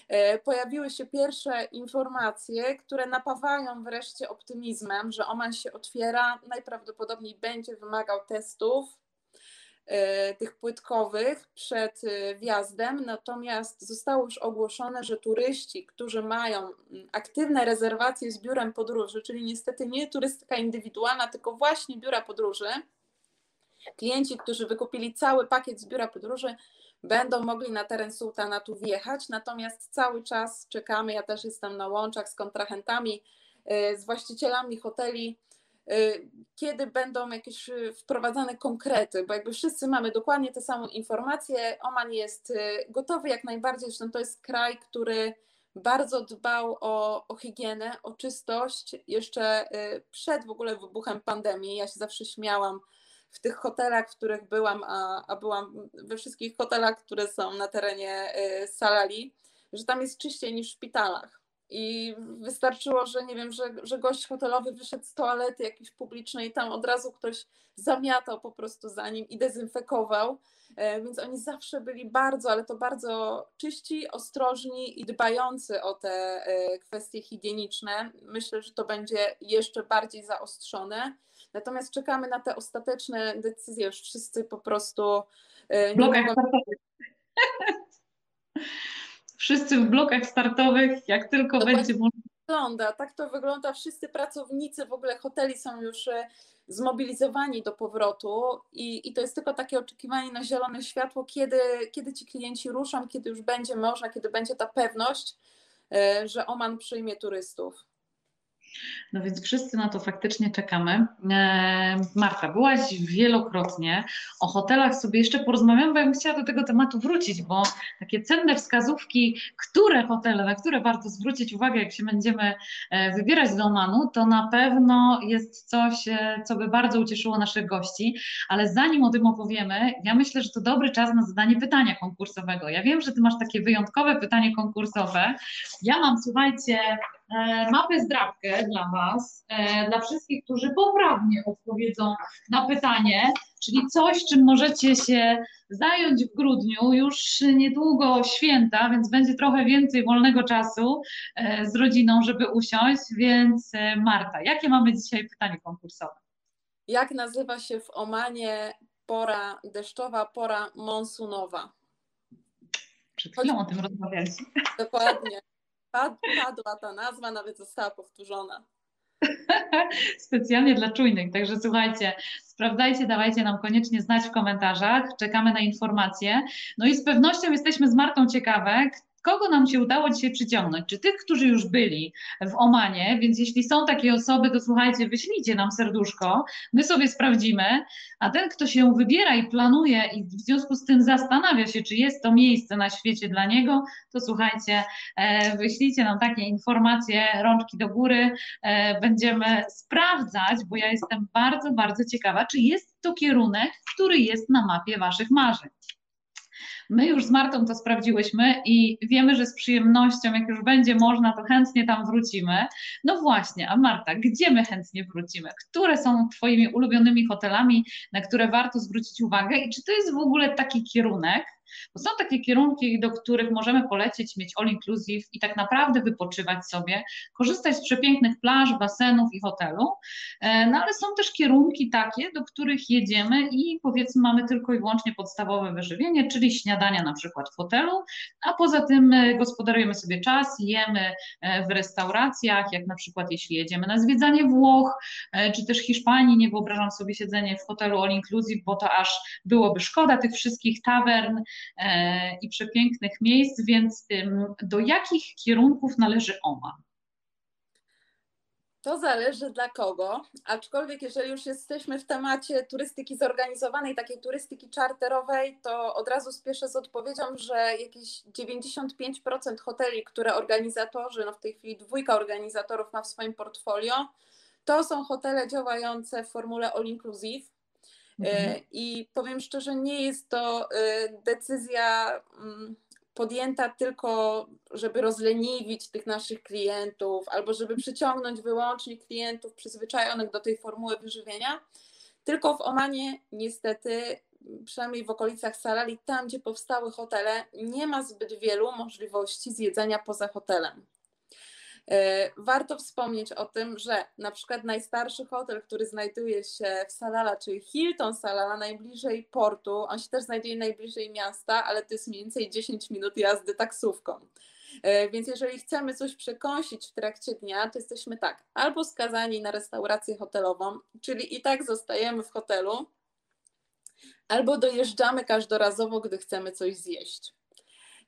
E, pojawiły się pierwsze informacje, które napawają wreszcie optymizmem, że Oman się otwiera, najprawdopodobniej będzie wymagał testów tych płytkowych przed e, wjazdem, natomiast zostało już ogłoszone, że turyści, którzy mają mm, aktywne rezerwacje z biurem podróży, czyli niestety nie turystyka indywidualna, tylko właśnie biura podróży, klienci, którzy wykupili cały pakiet z biura podróży, będą mogli na teren sułtanatu wjechać, natomiast cały czas czekamy, ja też jestem na łączach z kontrahentami, e, z właścicielami hoteli, kiedy będą jakieś y, wprowadzane konkrety, bo jakby wszyscy mamy dokładnie tę samą informację. Oman jest y, gotowy jak najbardziej, zresztą to jest kraj, który bardzo dbał o, o higienę, o czystość jeszcze przed w ogóle wybuchem pandemii. Ja się zawsze śmiałam w tych hotelach, w których byłam, a, a byłam we wszystkich hotelach, które są na terenie Salali, że tam jest czyściej niż w szpitalach i wystarczyło, że nie wiem, że, że gość hotelowy wyszedł z toalety jakiejś publicznej i tam od razu ktoś zamiatał po prostu za nim i dezynfekował. E, więc oni zawsze byli bardzo, ale to bardzo czyści, ostrożni i dbający o te e, kwestie higieniczne. Myślę, że to będzie jeszcze bardziej zaostrzone. Natomiast czekamy na te ostateczne decyzje. Już wszyscy po prostu e, nie mogą wszyscy w blokach startowych, jak tylko to będzie można. Wygląda, tak to wygląda. Wszyscy pracownicy w ogóle hoteli są już e, zmobilizowani do powrotu i, i to jest tylko takie oczekiwanie na zielone światło, kiedy, kiedy ci klienci ruszą, kiedy już będzie można, kiedy będzie ta pewność, e, że Oman przyjmie turystów. No więc wszyscy na to faktycznie czekamy. E, Marta, byłaś wielokrotnie. O hotelach sobie jeszcze porozmawiamy, bo ja bym chciała do tego tematu wrócić, bo takie cenne wskazówki, które hotele, na które warto zwrócić uwagę, jak się będziemy e, wybierać do Omanu, to na pewno jest coś, e, co by bardzo ucieszyło naszych gości. Ale zanim o tym opowiemy, ja myślę, że to dobry czas na zadanie pytania konkursowego. Ja wiem, że ty masz takie wyjątkowe pytanie konkursowe. Ja mam, słuchajcie, mapę zdrabkę dla Was, e, dla wszystkich, którzy poprawnie odpowiedzą na pytanie, czyli coś, czym możecie się zająć w grudniu, już niedługo święta, więc będzie trochę więcej wolnego czasu e, z rodziną, żeby usiąść, więc Marta, jakie mamy dzisiaj pytanie konkursowe? Jak nazywa się w Omanie pora deszczowa, pora monsunowa? Przed chwilą o tym rozmawialiśmy. Dokładnie. Padła ta nazwa, nawet została powtórzona. Specjalnie dla czujnych. Także słuchajcie, sprawdzajcie, dawajcie nam koniecznie znać w komentarzach. Czekamy na informacje. No i z pewnością jesteśmy z Martą ciekawe, kogo nam się udało dzisiaj przyciągnąć? Czy tych, którzy już byli w Omanie? Więc jeśli są takie osoby, to słuchajcie, wyślijcie nam serduszko, my sobie sprawdzimy, a ten, kto się wybiera i planuje i w związku z tym zastanawia się, czy jest to miejsce na świecie dla niego, to słuchajcie, e, wyślijcie nam takie informacje, rączki do góry, e, będziemy sprawdzać, bo ja jestem bardzo, bardzo ciekawa, czy jest to kierunek, który jest na mapie Waszych marzeń. My już z Martą to sprawdziłyśmy i wiemy, że z przyjemnością, jak już będzie można, to chętnie tam wrócimy. No właśnie, a Marta, gdzie my chętnie wrócimy? Które są Twoimi ulubionymi hotelami, na które warto zwrócić uwagę i czy to jest w ogóle taki kierunek, bo są takie kierunki, do których możemy polecieć, mieć all inclusive i tak naprawdę wypoczywać sobie, korzystać z przepięknych plaż, basenów i hotelu. E, no ale są też kierunki takie, do których jedziemy i powiedzmy mamy tylko i wyłącznie podstawowe wyżywienie, czyli śniadania na przykład w hotelu, a poza tym e, gospodarujemy sobie czas, jemy e, w restauracjach, jak na przykład jeśli jedziemy na zwiedzanie Włoch, czy też Hiszpanii, nie wyobrażam sobie siedzenie w hotelu all inclusive, bo to aż byłoby szkoda tych wszystkich tawern, i przepięknych miejsc, więc do jakich kierunków należy OMA? To zależy dla kogo, aczkolwiek jeżeli już jesteśmy w temacie turystyki zorganizowanej, takiej turystyki czarterowej, to od razu spieszę z odpowiedzią, że jakieś 95% hoteli, które organizatorzy, no w tej chwili dwójka organizatorów ma w swoim portfolio, to są hotele działające w formule all inclusive, Mhm. E, I powiem szczerze, nie jest to e, decyzja mm, podjęta tylko, żeby rozleniwić tych naszych klientów albo żeby przyciągnąć wyłącznie klientów przyzwyczajonych do tej formuły wyżywienia, tylko w Omanie niestety, przynajmniej w okolicach Salali, tam gdzie powstały hotele, nie ma zbyt wielu możliwości zjedzenia poza hotelem. E, warto wspomnieć o tym, że na przykład najstarszy hotel, który znajduje się w Salala, czyli Hilton Salala, najbliżej portu, on się też znajduje najbliżej miasta, ale to jest mniej więcej 10 minut jazdy taksówką. E, więc jeżeli chcemy coś przekąsić w trakcie dnia, to jesteśmy tak, albo skazani na restaurację hotelową, czyli i tak zostajemy w hotelu, albo dojeżdżamy każdorazowo, gdy chcemy coś zjeść.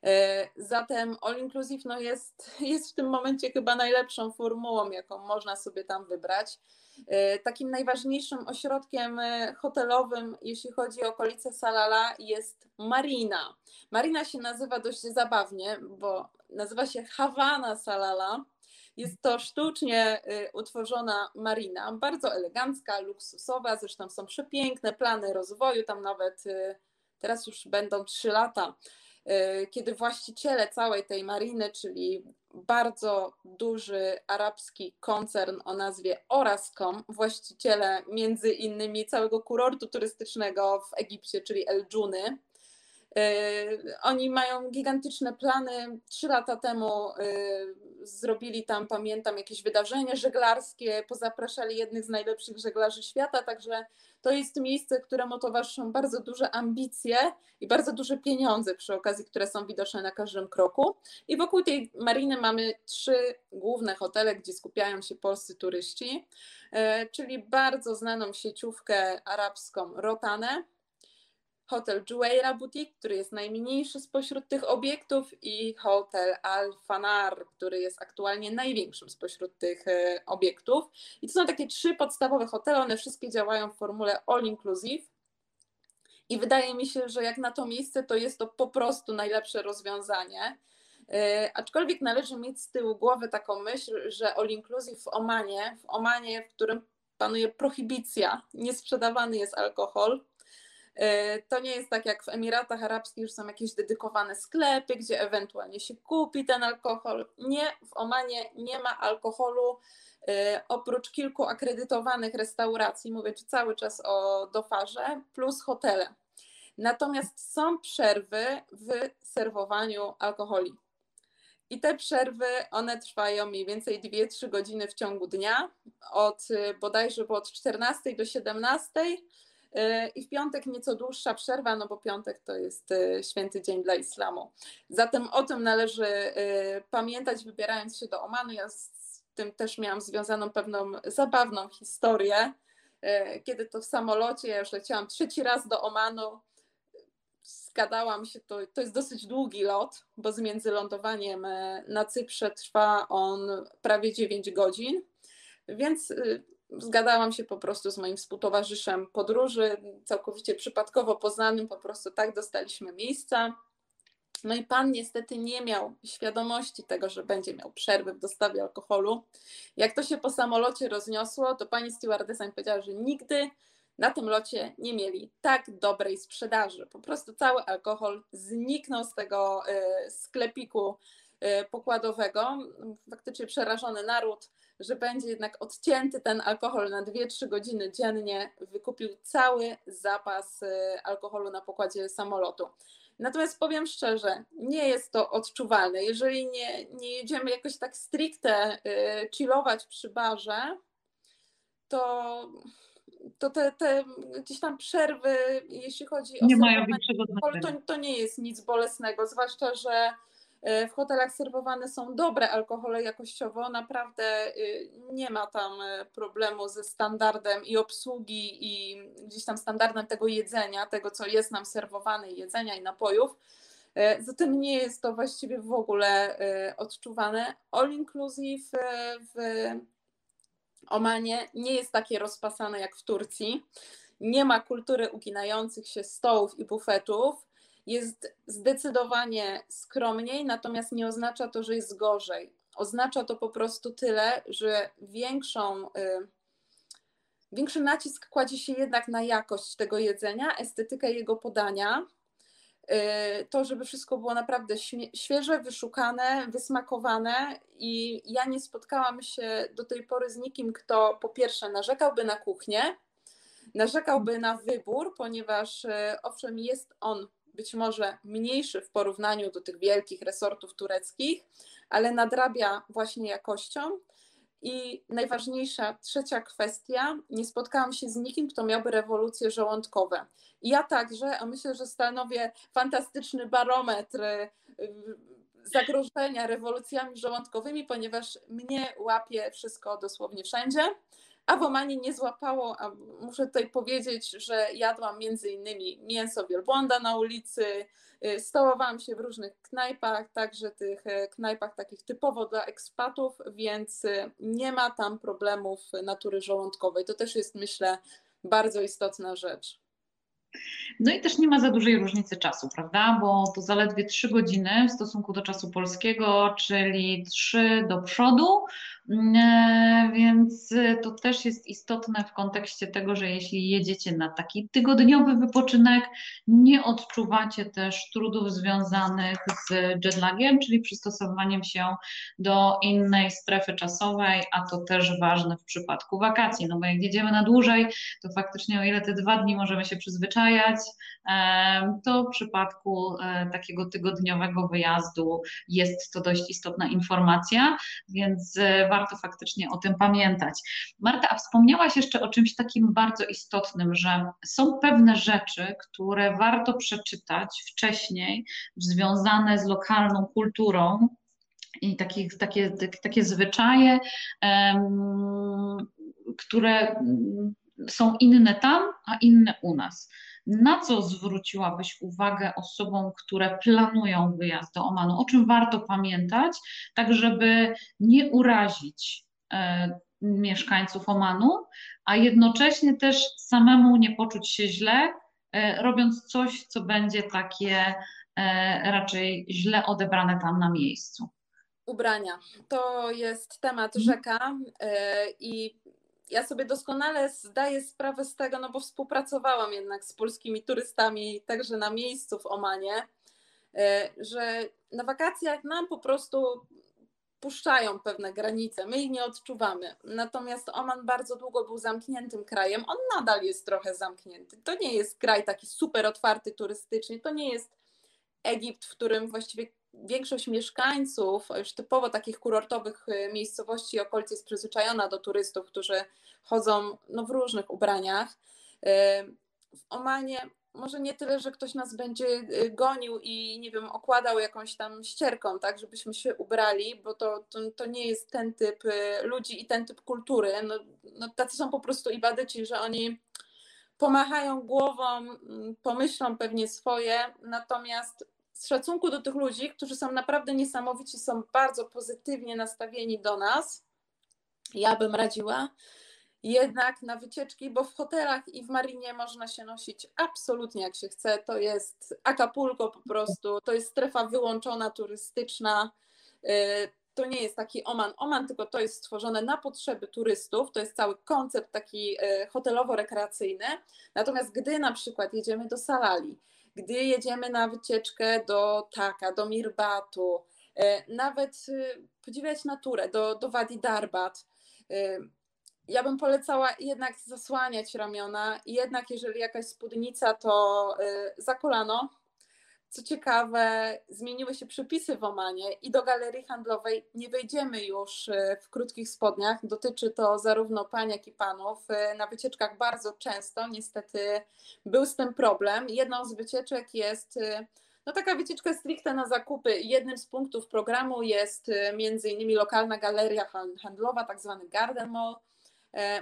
E, zatem All Inclusive no jest, jest w tym momencie chyba najlepszą formułą, jaką można sobie tam wybrać. E, takim najważniejszym ośrodkiem e, hotelowym, jeśli chodzi o okolice Salala, jest Marina. Marina się nazywa dość zabawnie, bo nazywa się Havana Salala. Jest to sztucznie utworzona marina, bardzo elegancka, luksusowa, zresztą są przepiękne plany rozwoju, tam nawet teraz już będą trzy lata kiedy właściciele całej tej mariny, czyli bardzo duży arabski koncern o nazwie Orascom, właściciele między innymi całego kurortu turystycznego w Egipcie, czyli El Dżuny, y, oni mają gigantyczne plany. Trzy lata temu y, zrobili tam, pamiętam, jakieś wydarzenie żeglarskie, pozapraszali jednych z najlepszych żeglarzy świata, także to jest miejsce, któremu towarzyszą bardzo duże ambicje i bardzo duże pieniądze przy okazji, które są widoczne na każdym kroku. I wokół tej mariny mamy trzy główne hotele, gdzie skupiają się polscy turyści, e, czyli bardzo znaną sieciówkę arabską Rotanę, hotel Jueira Boutique, który jest najmniejszy spośród tych obiektów i hotel Al-Fanar, który jest aktualnie największym spośród tych e, obiektów. I to są takie trzy podstawowe hotele, one wszystkie działają w formule all inclusive. I wydaje mi się, że jak na to miejsce, to jest to po prostu najlepsze rozwiązanie. E, aczkolwiek należy mieć z tyłu głowy taką myśl, że all inclusive w Omanie, w Omanie, w którym panuje prohibicja, nie sprzedawany jest alkohol, to nie jest tak jak w Emiratach Arabskich, że są jakieś dedykowane sklepy, gdzie ewentualnie się kupi ten alkohol. Nie, w Omanie nie ma alkoholu. E, oprócz kilku akredytowanych restauracji, mówię tu cały czas o dofarze, plus hotele. Natomiast są przerwy w serwowaniu alkoholi. I te przerwy, one trwają mniej więcej 2-3 godziny w ciągu dnia, od bodajże od 14 do 17 E, I w piątek nieco dłuższa przerwa, no bo piątek to jest e, święty dzień dla islamu. Zatem o tym należy e, pamiętać, wybierając się do Omanu. Ja z tym też miałam związaną pewną zabawną historię. Kiedy to w samolocie, ja już leciałam trzeci raz do Omanu, zgadałam się, to, to jest dosyć długi lot, bo z międzylądowaniem na Cyprze trwa on prawie 9 godzin, więc zgadałam się po prostu z moim współtowarzyszem podróży, całkowicie przypadkowo poznanym, po prostu tak dostaliśmy miejsca. No i pan niestety nie miał świadomości tego, że będzie miał przerwy w dostawie alkoholu. Jak to się po samolocie rozniosło, to pani stewardessa mi powiedziała, że nigdy na tym locie nie mieli tak dobrej sprzedaży. Po prostu cały alkohol zniknął z tego y, sklepiku y, pokładowego. Faktycznie przerażony naród że będzie jednak odcięty ten alkohol na 2-3 godziny dziennie, wykupił cały zapas y, alkoholu na pokładzie samolotu. Natomiast powiem szczerze, nie jest to odczuwalne. Jeżeli nie, nie jedziemy jakoś tak stricte y, chillować przy barze, to, to te, te gdzieś tam przerwy, jeśli chodzi o nie mają alkohol, to, to nie jest nic bolesnego, zwłaszcza, że w hotelach serwowane są dobre alkohole jakościowo, naprawdę y, nie ma tam e, problemu ze standardem i obsługi i gdzieś tam standardem tego jedzenia, tego co jest nam serwowane, jedzenia i napojów. Zatem nie jest to właściwie w ogóle odczuwane. All inclusive w Omanie nie jest takie rozpasane jak w Turcji. Nie ma kultury uginających się stołów i bufetów jest zdecydowanie skromniej, natomiast nie oznacza to, że jest gorzej. Oznacza to po prostu tyle, że większą, y, większy nacisk kładzie się jednak na jakość tego jedzenia, estetykę jego podania. Y, to, żeby wszystko było naprawdę świeże, wyszukane, wysmakowane, i ja nie spotkałam się do tej pory z nikim, kto po pierwsze narzekałby na kuchnię, narzekałby na wybór, ponieważ y, owszem, jest on być może mniejszy w porównaniu do tych wielkich resortów tureckich, ale nadrabia właśnie jakością. I najważniejsza, trzecia kwestia, nie spotkałam się z nikim, kto miałby rewolucje żołądkowe. I ja także, a myślę, że stanowię fantastyczny barometr y, zagrożenia rewolucjami żołądkowymi, ponieważ mnie łapie wszystko dosłownie wszędzie. A w Omanie nie złapało, a muszę tutaj powiedzieć, że jadłam między innymi mięso wielbłąda na ulicy, y, stołowałam się w różnych knajpach, także tych e, knajpach takich typowo dla ekspatów, więc y, nie ma tam problemów natury żołądkowej. To też jest, myślę, bardzo istotna rzecz. No i też nie ma za dużej różnicy czasu, prawda? Bo to zaledwie 3 godziny w stosunku do czasu polskiego, czyli 3 do przodu, więc to też jest istotne w kontekście tego, że jeśli jedziecie na taki tygodniowy wypoczynek, nie odczuwacie też trudów związanych z jetlagiem, czyli przystosowaniem się do innej strefy czasowej, a to też ważne w przypadku wakacji, no bo jak jedziemy na dłużej, to faktycznie o ile te dwa dni możemy się przyzwyczajać, to w przypadku e, takiego tygodniowego wyjazdu jest to dość istotna informacja, więc e, warto faktycznie o tym pamiętać. Marta, a wspomniałaś jeszcze o czymś takim bardzo istotnym, że są pewne rzeczy, które warto przeczytać wcześniej, związane z lokalną kulturą, i takie, takie, takie zwyczaje, um, które są inne tam, a inne u nas. Na co zwróciłabyś uwagę osobom, które planują wyjazd do Omanu? O czym warto pamiętać, tak żeby nie urazić e, mieszkańców Omanu, a jednocześnie też samemu nie poczuć się źle, e, robiąc coś, co będzie takie e, raczej źle odebrane tam na miejscu. Ubrania. To jest temat mhm. rzeka i ja sobie doskonale zdaję sprawę z tego, no bo współpracowałam jednak z polskimi turystami, także na miejscu w Omanie, że na wakacjach nam po prostu puszczają pewne granice, my ich nie odczuwamy. Natomiast Oman bardzo długo był zamkniętym krajem, on nadal jest trochę zamknięty. To nie jest kraj taki super otwarty turystycznie, to nie jest Egipt, w którym właściwie większość mieszkańców, już typowo takich kurortowych y, miejscowości i okolic jest przyzwyczajona do turystów, którzy chodzą no, w różnych ubraniach. Y, w Omanie może nie tyle, że ktoś nas będzie y, gonił i nie wiem, okładał jakąś tam ścierką, tak, żebyśmy się ubrali, bo to, to, to nie jest ten typ ludzi i ten typ kultury. No, no, tacy są po prostu ibadyci, że oni pomachają głową, mm, pomyślą pewnie swoje, natomiast z szacunku do tych ludzi, którzy są naprawdę niesamowici, są bardzo pozytywnie nastawieni do nas, ja bym radziła, jednak na wycieczki, bo w hotelach i w marinie można się nosić absolutnie jak się chce. To jest Acapulco po prostu, to jest strefa wyłączona, turystyczna. Y, to nie jest taki Oman, Oman, tylko to jest stworzone na potrzeby turystów. To jest cały koncept taki y, hotelowo-rekreacyjny. Natomiast gdy na przykład jedziemy do Salali, gdy jedziemy na wycieczkę do Taka, do Mirbatu, y, nawet podziwiać naturę, do, do Wadi Darbat, ja bym polecała jednak zasłaniać ramiona, jednak jeżeli jakaś spódnica, to za kolano. Co ciekawe, zmieniły się przepisy w Omanie i do galerii handlowej nie wejdziemy już y, w krótkich spodniach. Dotyczy to zarówno pań, jak i panów. Y, na wycieczkach bardzo często niestety był z tym problem. Jedną z wycieczek jest no taka wycieczka stricte na zakupy. Jednym z punktów programu jest między innymi lokalna galeria handlowa, tak zwany Garden Mall E,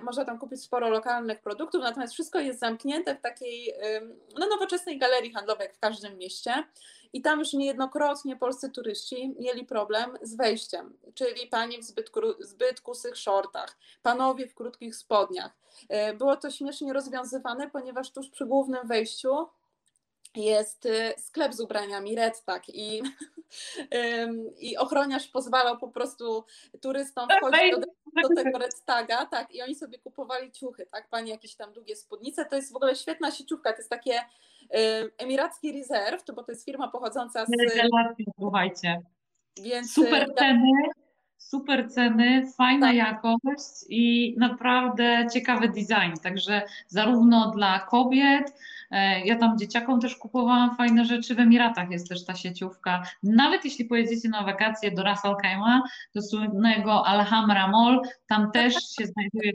można tam kupić sporo lokalnych produktów, natomiast wszystko jest zamknięte w takiej no, nowoczesnej galerii handlowej, jak w każdym mieście. I tam już niejednokrotnie polscy turyści mieli problem z wejściem, czyli panie w zbyt, zbyt kusych shortach, panowie w krótkich spodniach. E, było to śmiesznie rozwiązywane, ponieważ tuż przy głównym wejściu jest y, sklep z ubraniami Red tak i, i ochroniarz pozwalał po prostu turystom wchodzić do, do tego Red Taga, tak, i oni sobie kupowali ciuchy, tak, pani jakieś tam długie spódnice, to jest w ogóle świetna sieciówka, to jest takie Emiracki Reserve, to, bo to jest firma pochodząca z... Słuchajcie, Więc, super y, ceny, super ceny, fajna tak. jakość i naprawdę ciekawy design, także zarówno dla kobiet, E, ja tam dzieciakom też kupowałam fajne rzeczy. W Emiratach jest też ta sieciówka. Nawet jeśli pojedziecie na wakacje do Ras Al Khaimah, do słynnego Alhambra Mall, tam też się znajduje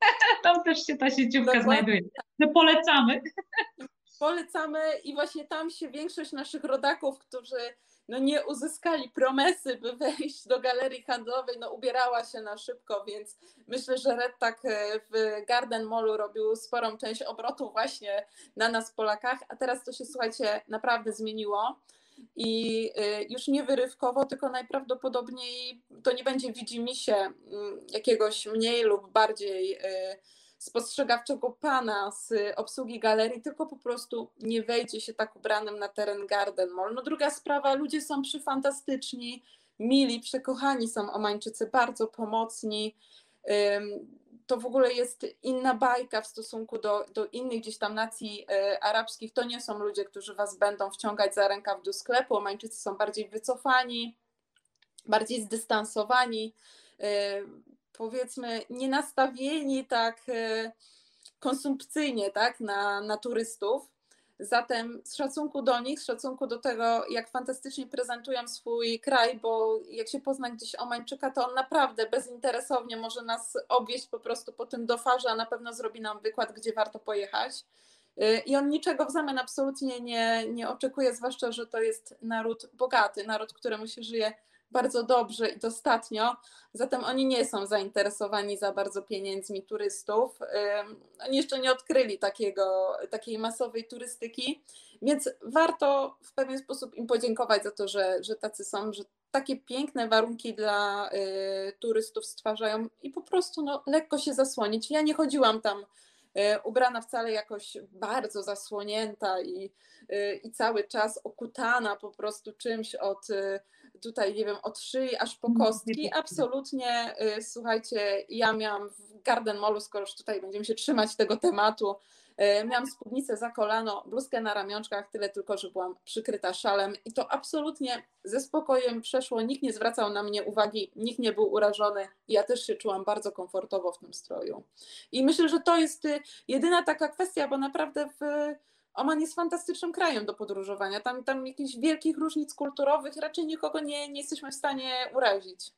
tam też się ta sieciówka Dokładnie. znajduje. My polecamy. Polecamy i właśnie tam się większość naszych rodaków, którzy no nie uzyskali promesy, by wejść do galerii handlowej, no ubierała się na szybko, więc myślę, że Red tak e, w Garden Mallu robił sporą część obrotu właśnie na nas Polakach, a teraz to się słuchajcie naprawdę zmieniło i e, już nie wyrywkowo, tylko najprawdopodobniej to nie będzie widzimisię mm, jakiegoś mniej lub bardziej e, spostrzegawczego pana z obsługi galerii, tylko po prostu nie wejdzie się tak ubranym na teren Garden Mall. No druga sprawa, ludzie są przyfantastyczni, mili, przekochani są Omańczycy, bardzo pomocni. To w ogóle jest inna bajka w stosunku do, do innych gdzieś tam nacji e, arabskich. To nie są ludzie, którzy was będą wciągać za rękaw do sklepu. Omańczycy są bardziej wycofani, bardziej zdystansowani powiedzmy nie nastawieni tak e, konsumpcyjnie tak, na, na turystów. Zatem z szacunku do nich, z szacunku do tego, jak fantastycznie prezentują swój kraj, bo jak się pozna gdzieś Omańczyka, to on naprawdę bezinteresownie może nas obwieść po prostu po tym dofarze, a na pewno zrobi nam wykład, gdzie warto pojechać. E, I on niczego w zamian absolutnie nie, nie oczekuje, zwłaszcza, że to jest naród bogaty, naród, któremu się żyje bardzo dobrze i dostatnio, zatem oni nie są zainteresowani za bardzo pieniędzmi turystów. Oni jeszcze nie odkryli takiego, takiej masowej turystyki, więc warto w pewien sposób im podziękować za to, że, że tacy są, że takie piękne warunki dla y, turystów stwarzają i po prostu no, lekko się zasłonić. Ja nie chodziłam tam y, ubrana wcale jakoś bardzo zasłonięta i, y, i cały czas okutana po prostu czymś od tutaj, nie wiem, od szyi aż po kostki. Absolutnie, y, słuchajcie, ja miałam w Garden Mallu, skoro już tutaj będziemy się trzymać tego tematu, y, miałam spódnicę za kolano, bluzkę na ramionczkach, tyle tylko, że byłam przykryta szalem i to absolutnie ze spokojem przeszło, nikt nie zwracał na mnie uwagi, nikt nie był urażony ja też się czułam bardzo komfortowo w tym stroju. I myślę, że to jest y, jedyna taka kwestia, bo naprawdę w Oman jest fantastycznym krajem do podróżowania. Tam, tam jakichś wielkich różnic kulturowych raczej nikogo nie, nie jesteśmy w stanie urazić.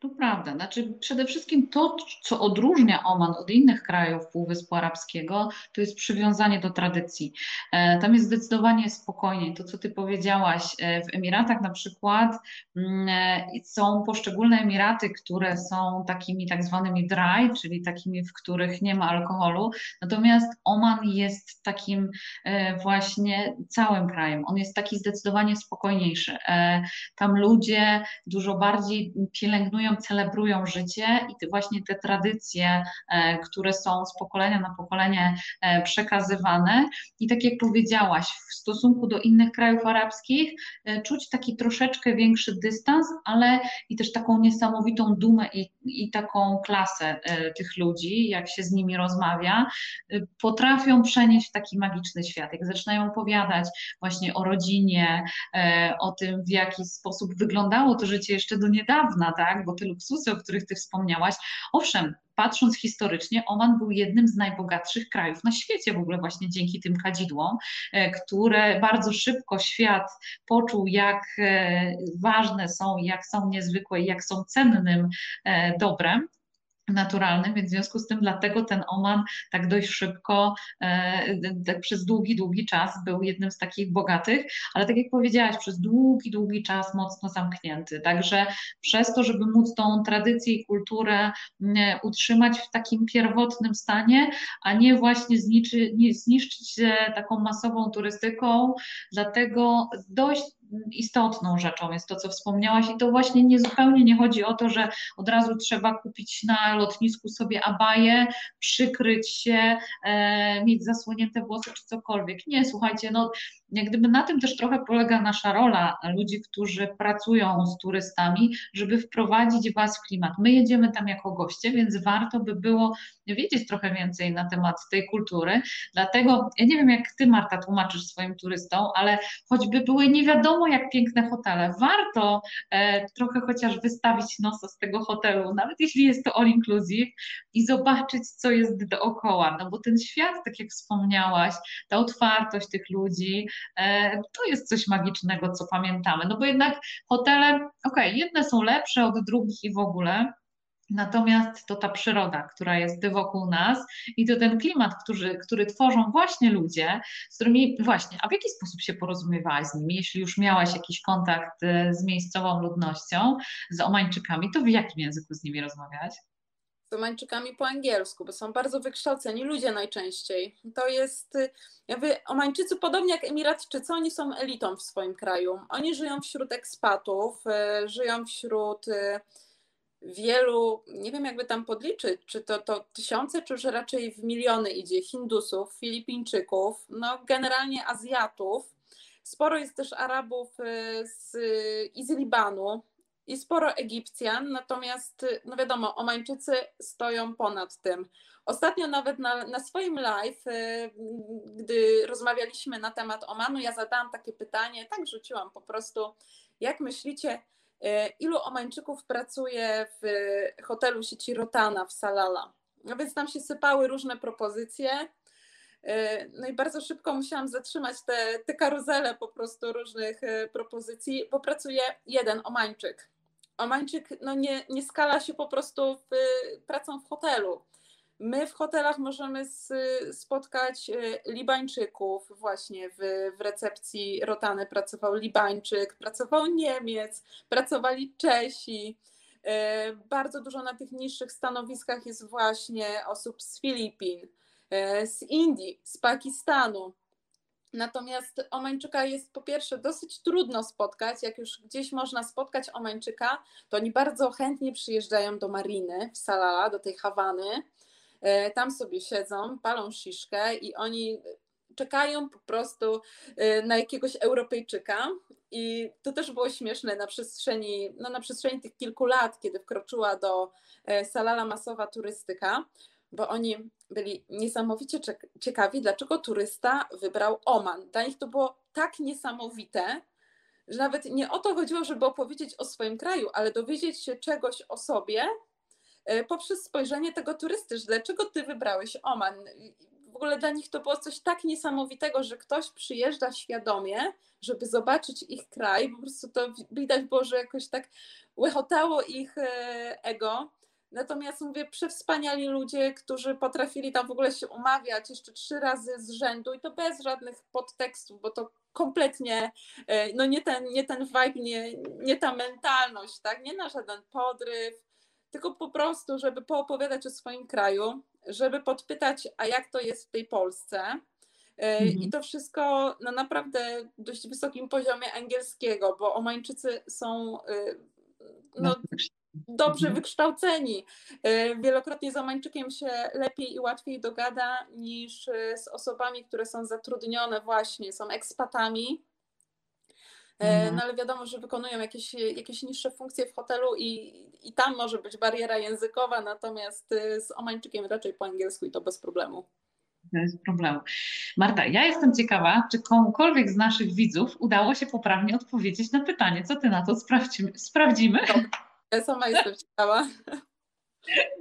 To prawda. Znaczy, przede wszystkim to, co odróżnia Oman od innych krajów Półwyspu Arabskiego, to jest przywiązanie do tradycji. E, tam jest zdecydowanie spokojniej. To, co Ty powiedziałaś, e, w Emiratach na przykład mm, e, są poszczególne Emiraty, które są takimi tak zwanymi dry, czyli takimi, w których nie ma alkoholu. Natomiast Oman jest takim właśnie całym krajem. On jest taki zdecydowanie spokojniejszy. Tam ludzie dużo bardziej pielęgnują, celebrują życie i te, właśnie te tradycje, e, które są z pokolenia na pokolenie e, przekazywane. I tak jak powiedziałaś, w stosunku do innych krajów arabskich e, czuć taki troszeczkę większy dystans, ale i też taką niesamowitą dumę i, i taką klasę tych ludzi, jak się z nimi rozmawia, potrafią przenieść w taki magiczny świat. Jak zaczynają opowiadać właśnie o rodzinie, o tym, w jaki sposób wyglądało to życie jeszcze do niedawna, tak? Bo te luksusy, o których ty wspomniałaś, owszem, patrząc historycznie, Oman był jednym z najbogatszych krajów na świecie, w ogóle właśnie dzięki tym kadzidłom, e, które bardzo szybko świat poczuł, jak e, ważne są, jak są niezwykłe i jak są cennym e, dobrem naturalnym, więc w związku z tym dlatego ten Oman tak dość szybko, e, przez długi, długi czas był jednym z takich bogatych, ale tak jak powiedziałaś, przez długi, długi czas mocno zamknięty. Także przez to, żeby móc tą tradycję i kulturę utrzymać w takim pierwotnym stanie, a nie właśnie nie zniszczyć taką masową turystyką, dlatego dość istotną rzeczą jest to, co wspomniałaś, i to właśnie nie zupełnie nie chodzi o to, że od razu trzeba kupić na lotnisku sobie abaję, przykryć się, e, mieć zasłonięte włosy czy cokolwiek. Nie, słuchajcie, no jak gdyby na tym też trochę polega nasza rola ludzi, którzy pracują z turystami, żeby wprowadzić Was w klimat. My jedziemy tam jako goście, więc warto by było wiedzieć trochę więcej na temat tej kultury. Dlatego ja nie wiem, jak Ty, Marta, tłumaczysz swoim turystom, ale choćby były nie wiadomo jak piękne hotele, warto e, trochę chociaż wystawić nosa z tego hotelu, nawet jeśli jest to all inclusive i zobaczyć, co jest dookoła. No bo ten świat, tak jak wspomniałaś, ta otwartość tych ludzi, to jest coś magicznego, co pamiętamy. No bo jednak hotele, okej, okay, jedne są lepsze od drugich i w ogóle, Natomiast to ta przyroda, która jest wokół nas i to ten klimat, który, który tworzą właśnie ludzie, z którymi właśnie, a w jaki sposób się porozumiewałaś z nimi? Jeśli już miałaś jakiś kontakt e, z miejscową ludnością, z Omańczykami, to w jakim języku z nimi rozmawiałaś? Omańczykami po angielsku, bo są bardzo wykształceni ludzie najczęściej. To jest, y, jakby Omańczycy, podobnie jak Emiratczycy, oni są elitą w swoim kraju. Oni żyją wśród ekspatów, y, żyją wśród y, wielu, nie wiem jakby tam podliczyć, czy to, to tysiące, czy już raczej w miliony idzie, Hindusów, Filipińczyków, no generalnie Azjatów. Sporo jest też Arabów z, i z Libanu, i sporo Egipcjan, natomiast no wiadomo, Omańczycy stoją ponad tym. Ostatnio nawet na, na swoim live, y, gdy rozmawialiśmy na temat Omanu, ja zadałam takie pytanie, tak rzuciłam po prostu, jak myślicie, y, ilu Omańczyków pracuje w hotelu sieci Rotana w Salala? No więc tam się sypały różne propozycje. Y, no i bardzo szybko musiałam zatrzymać te, te karuzele po prostu różnych propozycji, bo pracuje jeden Omańczyk. Omańczyk no nie, nie skala się po prostu w, pracą w hotelu. My w hotelach możemy spotkać y, Libańczyków, właśnie w, w recepcji Rotany pracował Libańczyk, pracował Niemiec, pracowali Czesi. Y, bardzo dużo na tych niższych stanowiskach jest właśnie osób z Filipin, y, z Indii, z Pakistanu. Natomiast Omańczyka jest po pierwsze dosyć trudno spotkać. Jak już gdzieś można spotkać Omańczyka, to oni bardzo chętnie przyjeżdżają do Mariny w Salala, do tej Hawany. E, tam sobie siedzą, palą sziszkę i oni czekają po prostu e, na jakiegoś Europejczyka. I to też było śmieszne na przestrzeni, no na przestrzeni tych kilku lat, kiedy wkroczyła do e, Salala masowa turystyka, bo oni byli niesamowicie ciekawi, dlaczego turysta wybrał Oman. Dla nich to było tak niesamowite, że nawet nie o to chodziło, żeby opowiedzieć o swoim kraju, ale dowiedzieć się czegoś o sobie e, poprzez spojrzenie tego turysty, że dlaczego ty wybrałeś Oman. W ogóle dla nich to było coś tak niesamowitego, że ktoś przyjeżdża świadomie, żeby zobaczyć ich kraj. Po prostu to widać było, że jakoś tak łychotało ich e, ego Natomiast mówię, przewspaniali ludzie, którzy potrafili tam w ogóle się umawiać jeszcze trzy razy z rzędu i to bez żadnych podtekstów, bo to kompletnie e, no nie ten, nie ten vibe, nie, nie ta mentalność, tak? Nie na żaden podryw, tylko po prostu, żeby poopowiadać o swoim kraju, żeby podpytać, a jak to jest w tej Polsce. E, mhm. I to wszystko na naprawdę dość wysokim poziomie angielskiego, bo Omańczycy są e, no, dobrze mhm. wykształceni. Y, wielokrotnie z Omańczykiem się lepiej i łatwiej dogada niż y, z osobami, które są zatrudnione właśnie, są ekspatami. Y, mhm. No ale wiadomo, że wykonują jakieś, jakieś niższe funkcje w hotelu i, i tam może być bariera językowa, natomiast z Omańczykiem raczej po angielsku i to bez problemu. Bez problemu. Marta, ja jestem ciekawa, czy komukolwiek z naszych widzów udało się poprawnie odpowiedzieć na pytanie. Co ty na to sprawdzimy? sprawdzimy? Ja sama jestem ciekawa.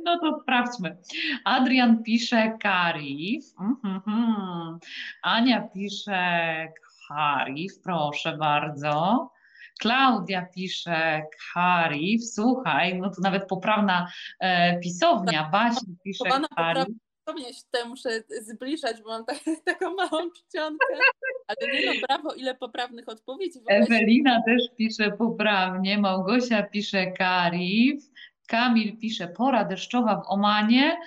No to sprawdźmy. Adrian pisze Karif. Mm-hmm. Ania pisze Karif, proszę bardzo. Klaudia pisze Karif. Słuchaj, no to nawet poprawna e, pisownia. Basia pisze Karif dosłownie się tutaj muszę zbliżać, bo mam tak, taką małą czcionkę. Ale nie no, brawo, ile poprawnych odpowiedzi. Ewelina też pisze poprawnie, Małgosia pisze Karif, Kamil pisze pora deszczowa w Omanie.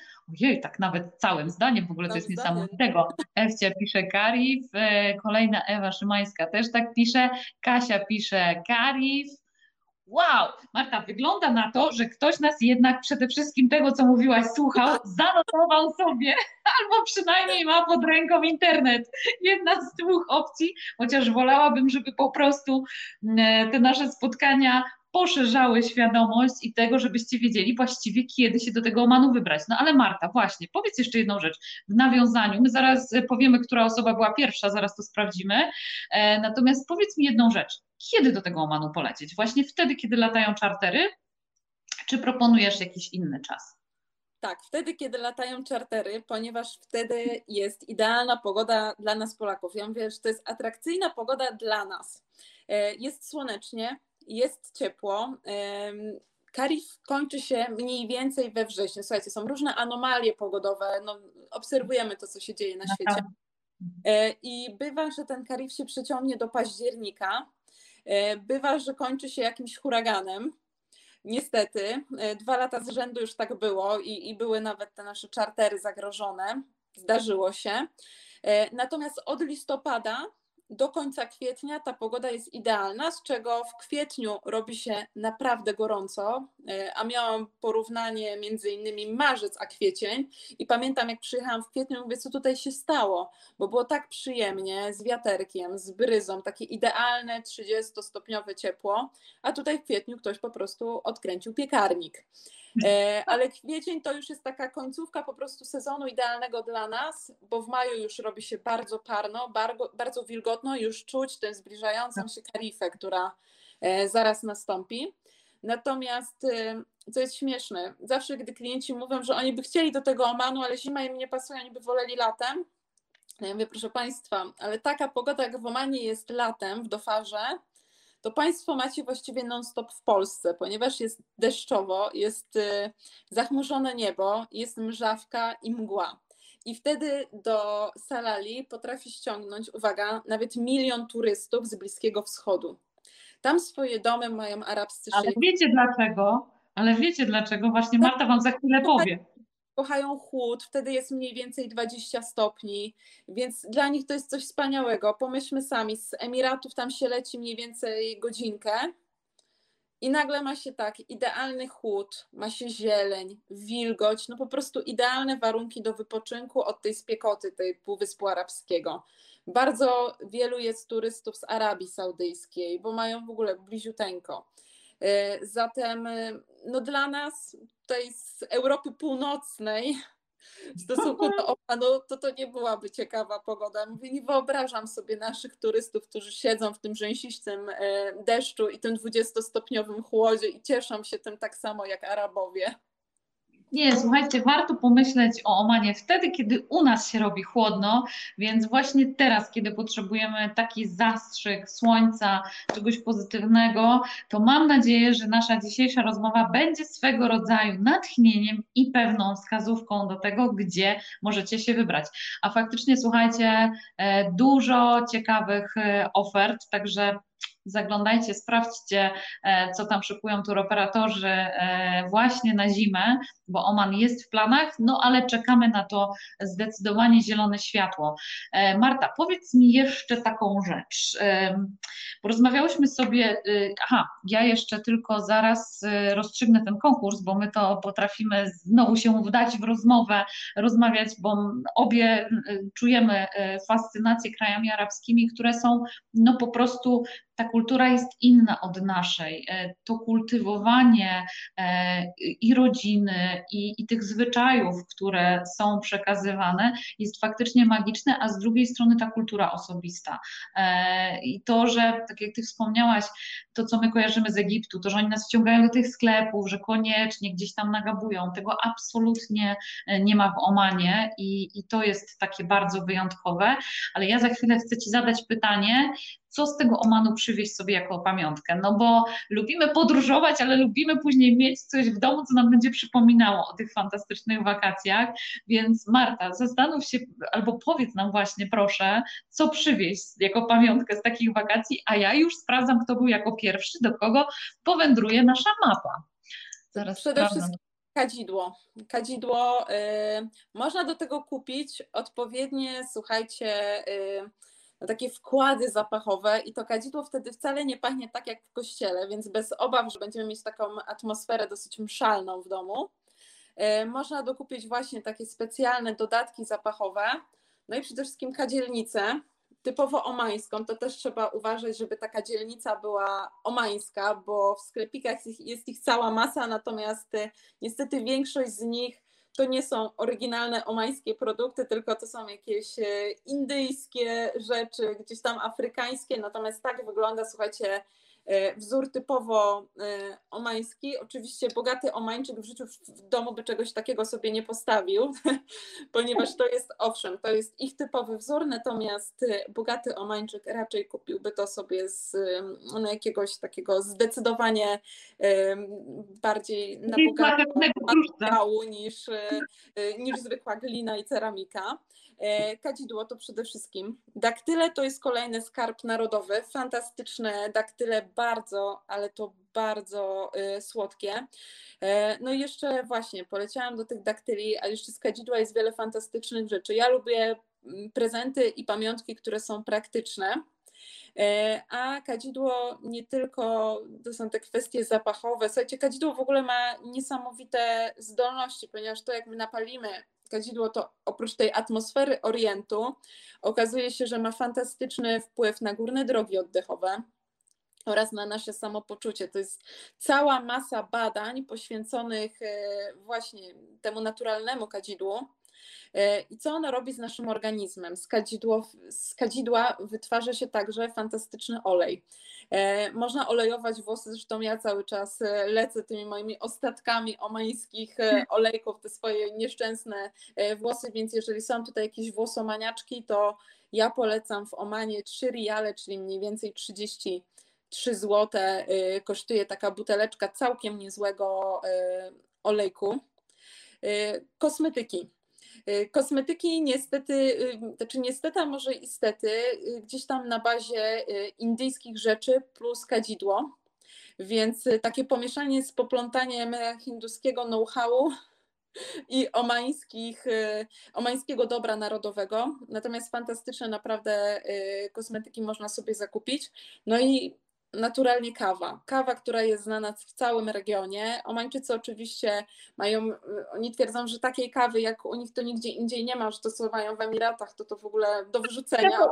Ojej, tak nawet całym zdaniem, w ogóle to jest niesamowitego. Ewcia pisze Karif, e, kolejna Ewa Szymańska też tak pisze, Kasia pisze Karif, Wow, Marta, wygląda na to, że ktoś nas jednak przede wszystkim tego, co mówiłaś, słuchał, zanotował sobie, albo przynajmniej ma pod ręką internet. Jedna z dwóch opcji, chociaż wolałabym, żeby po prostu mm, te nasze spotkania poszerzały świadomość i tego, żebyście wiedzieli właściwie, kiedy się do tego omanu wybrać. No ale Marta, właśnie, powiedz jeszcze jedną rzecz w nawiązaniu. My zaraz powiemy, która osoba była pierwsza, zaraz to sprawdzimy. E, natomiast powiedz mi jedną rzecz. Kiedy do tego omanu polecieć? Właśnie wtedy, kiedy latają czartery? Czy proponujesz jakiś inny czas? Tak, wtedy, kiedy latają czartery, ponieważ wtedy jest idealna pogoda dla nas Polaków. Ja mówię, że to jest atrakcyjna pogoda dla nas. E, jest słonecznie, jest ciepło. Karif kończy się mniej więcej we wrześniu. Słuchajcie, są różne anomalie pogodowe, no, obserwujemy to, co się dzieje na świecie. E, I bywa, że ten karif się przeciągnie do października. E, bywa, że kończy się jakimś huraganem. Niestety, e, dwa lata z rzędu już tak było i, i były nawet te nasze czartery zagrożone. Zdarzyło się. Natomiast od listopada do końca kwietnia ta pogoda jest idealna, z czego w kwietniu robi się naprawdę gorąco, e, a miałam porównanie między innymi marzec a kwiecień i pamiętam jak przyjechałam w kwietniu, mówię co tutaj się stało, bo było tak przyjemnie, z wiaterkiem, z bryzą, takie idealne 30-stopniowe ciepło, a tutaj w kwietniu ktoś po prostu odkręcił piekarnik. E, ale kwiecień to już jest taka końcówka po prostu sezonu idealnego dla nas, bo w maju już robi się bardzo parno, bardzo, bardzo wilgotno, już czuć tę zbliżającą się karifę, która e, zaraz nastąpi. Natomiast e, co jest śmieszne, zawsze gdy klienci mówią, że oni by chcieli do tego Omanu, ale zima im nie pasuje, oni by woleli latem, ja mówię, proszę Państwa, ale taka pogoda jak w Omanie jest latem w Dofarze, to Państwo macie właściwie non-stop w Polsce, ponieważ jest deszczowo, jest y, zachmurzone niebo, jest mrzawka i mgła. I wtedy do Salali potrafi ściągnąć, uwaga, nawet milion turystów z Bliskiego Wschodu. Tam swoje domy mają arabscy Ale wiecie dlaczego? Ale wiecie dlaczego? Właśnie. Marta Wam za chwilę powie. Kochają chłód, wtedy jest mniej więcej 20 stopni, więc dla nich to jest coś wspaniałego. Pomyślmy sami, z Emiratów tam się leci mniej więcej godzinkę i nagle ma się tak, idealny chłód, ma się zieleń, wilgoć, no po prostu idealne warunki do wypoczynku od tej spiekoty, tej Półwyspu Arabskiego. Bardzo wielu jest turystów z Arabii Saudyjskiej, bo mają w ogóle bliziuteńko. E, zatem no dla nas tutaj z Europy Północnej w stosunku do OPA, no to to nie byłaby ciekawa pogoda. Mówię, nie wyobrażam sobie naszych turystów, którzy siedzą w tym rzęsistym e, deszczu i tym 20-stopniowym chłodzie i cieszą się tym tak samo jak Arabowie. Nie, słuchajcie, warto pomyśleć o Omanie wtedy, kiedy u nas się robi chłodno, więc właśnie teraz, kiedy potrzebujemy taki zastrzyk słońca, czegoś pozytywnego, to mam nadzieję, że nasza dzisiejsza rozmowa będzie swego rodzaju natchnieniem i pewną wskazówką do tego, gdzie możecie się wybrać. A faktycznie, słuchajcie, e, dużo ciekawych e, ofert, także zaglądajcie, sprawdźcie, e, co tam szykują turoperatorzy e, właśnie na zimę, bo Oman jest w planach, no ale czekamy na to zdecydowanie zielone światło. E, Marta, powiedz mi jeszcze taką rzecz. Porozmawiałyśmy sobie, aha, ja jeszcze tylko zaraz rozstrzygnę ten konkurs, bo my to potrafimy znowu się wdać w rozmowę, rozmawiać, bo obie czujemy fascynację krajami arabskimi, które są no po prostu ta kultura jest inna od naszej. E, to kultywowanie e, i rodziny, i, i tych zwyczajów, które są przekazywane, jest faktycznie magiczne, a z drugiej strony ta kultura osobista. E, I to, że tak jak Ty wspomniałaś, to co my kojarzymy z Egiptu, to, że oni nas wciągają do tych sklepów, że koniecznie gdzieś tam nagabują, tego absolutnie nie ma w Omanie i, i to jest takie bardzo wyjątkowe. Ale ja za chwilę chcę Ci zadać pytanie, co z tego Omanu przywieźć sobie jako pamiątkę. No bo lubimy podróżować, ale lubimy później mieć coś w domu, co nam będzie przypominało o tych fantastycznych wakacjach. Więc Marta, zastanów się albo powiedz nam właśnie, proszę, co przywieźć jako pamiątkę z takich wakacji, a ja już sprawdzam, kto był jako pierwszy, do kogo powędruje nasza mapa. Zaraz Przede wszystkim kadzidło. Kadzidło, y, można do tego kupić odpowiednie, słuchajcie, y, na takie wkłady zapachowe i to kadzidło wtedy wcale nie pachnie tak jak w kościele, więc bez obaw, że będziemy mieć taką atmosferę dosyć mszalną w domu. E, można dokupić właśnie takie specjalne dodatki zapachowe, no i przede wszystkim kadzielnicę, typowo omańską, to też trzeba uważać, żeby taka dzielnica była omańska, bo w sklepikach jest ich cała masa, natomiast e, niestety większość z nich to nie są oryginalne omańskie produkty, tylko to są jakieś e, indyjskie rzeczy, gdzieś tam afrykańskie, natomiast tak wygląda, słuchajcie, wzór typowo e, omański. Oczywiście bogaty omańczyk w życiu w domu by czegoś takiego sobie nie postawił, ponieważ to jest, owszem, to jest ich typowy wzór, natomiast e, bogaty omańczyk raczej kupiłby to sobie z no, jakiegoś takiego zdecydowanie bardziej na materiału niż, niż zwykła glina i ceramika. E, kadzidło to przede wszystkim. Daktyle to jest kolejny skarb narodowy. Fantastyczne daktyle, bardzo, ale to bardzo y, słodkie. E, no i jeszcze właśnie poleciałam do tych daktyli, a jeszcze z kadzidła jest wiele fantastycznych rzeczy. Ja lubię mm, prezenty i pamiątki, które są praktyczne. E, a kadzidło nie tylko, to są te kwestie zapachowe. Słuchajcie, kadzidło w ogóle ma niesamowite zdolności, ponieważ to jak my napalimy kadzidło to oprócz tej atmosfery Orientu okazuje się, że ma fantastyczny wpływ na górne drogi oddechowe oraz na nasze samopoczucie. To jest cała masa badań poświęconych e, właśnie temu naturalnemu kadzidłu. E, I co ono robi z naszym organizmem? Z, kadzidło, z kadzidła wytwarza się także fantastyczny olej. E, można olejować włosy, zresztą ja cały czas lecę tymi moimi ostatkami omańskich olejków, te swoje nieszczęsne włosy, więc jeżeli są tutaj jakieś włosomaniaczki, to ja polecam w Omanie 3 riale, czyli mniej więcej 30 3 zł kosztuje taka buteleczka całkiem niezłego olejku. Kosmetyki. Kosmetyki niestety, znaczy niestety, a może istety, gdzieś tam na bazie indyjskich rzeczy plus kadzidło, więc takie pomieszanie z poplątaniem hinduskiego know-howu i omańskich, y, omańskiego dobra narodowego. Natomiast fantastyczne naprawdę y, kosmetyki można sobie zakupić. No i naturalnie kawa. Kawa, która jest znana w całym regionie. Omańczycy oczywiście mają, oni twierdzą, że takiej kawy jak u nich to nigdzie indziej nie ma, że to co mają w Emiratach, to to w ogóle do wyrzucenia. Ja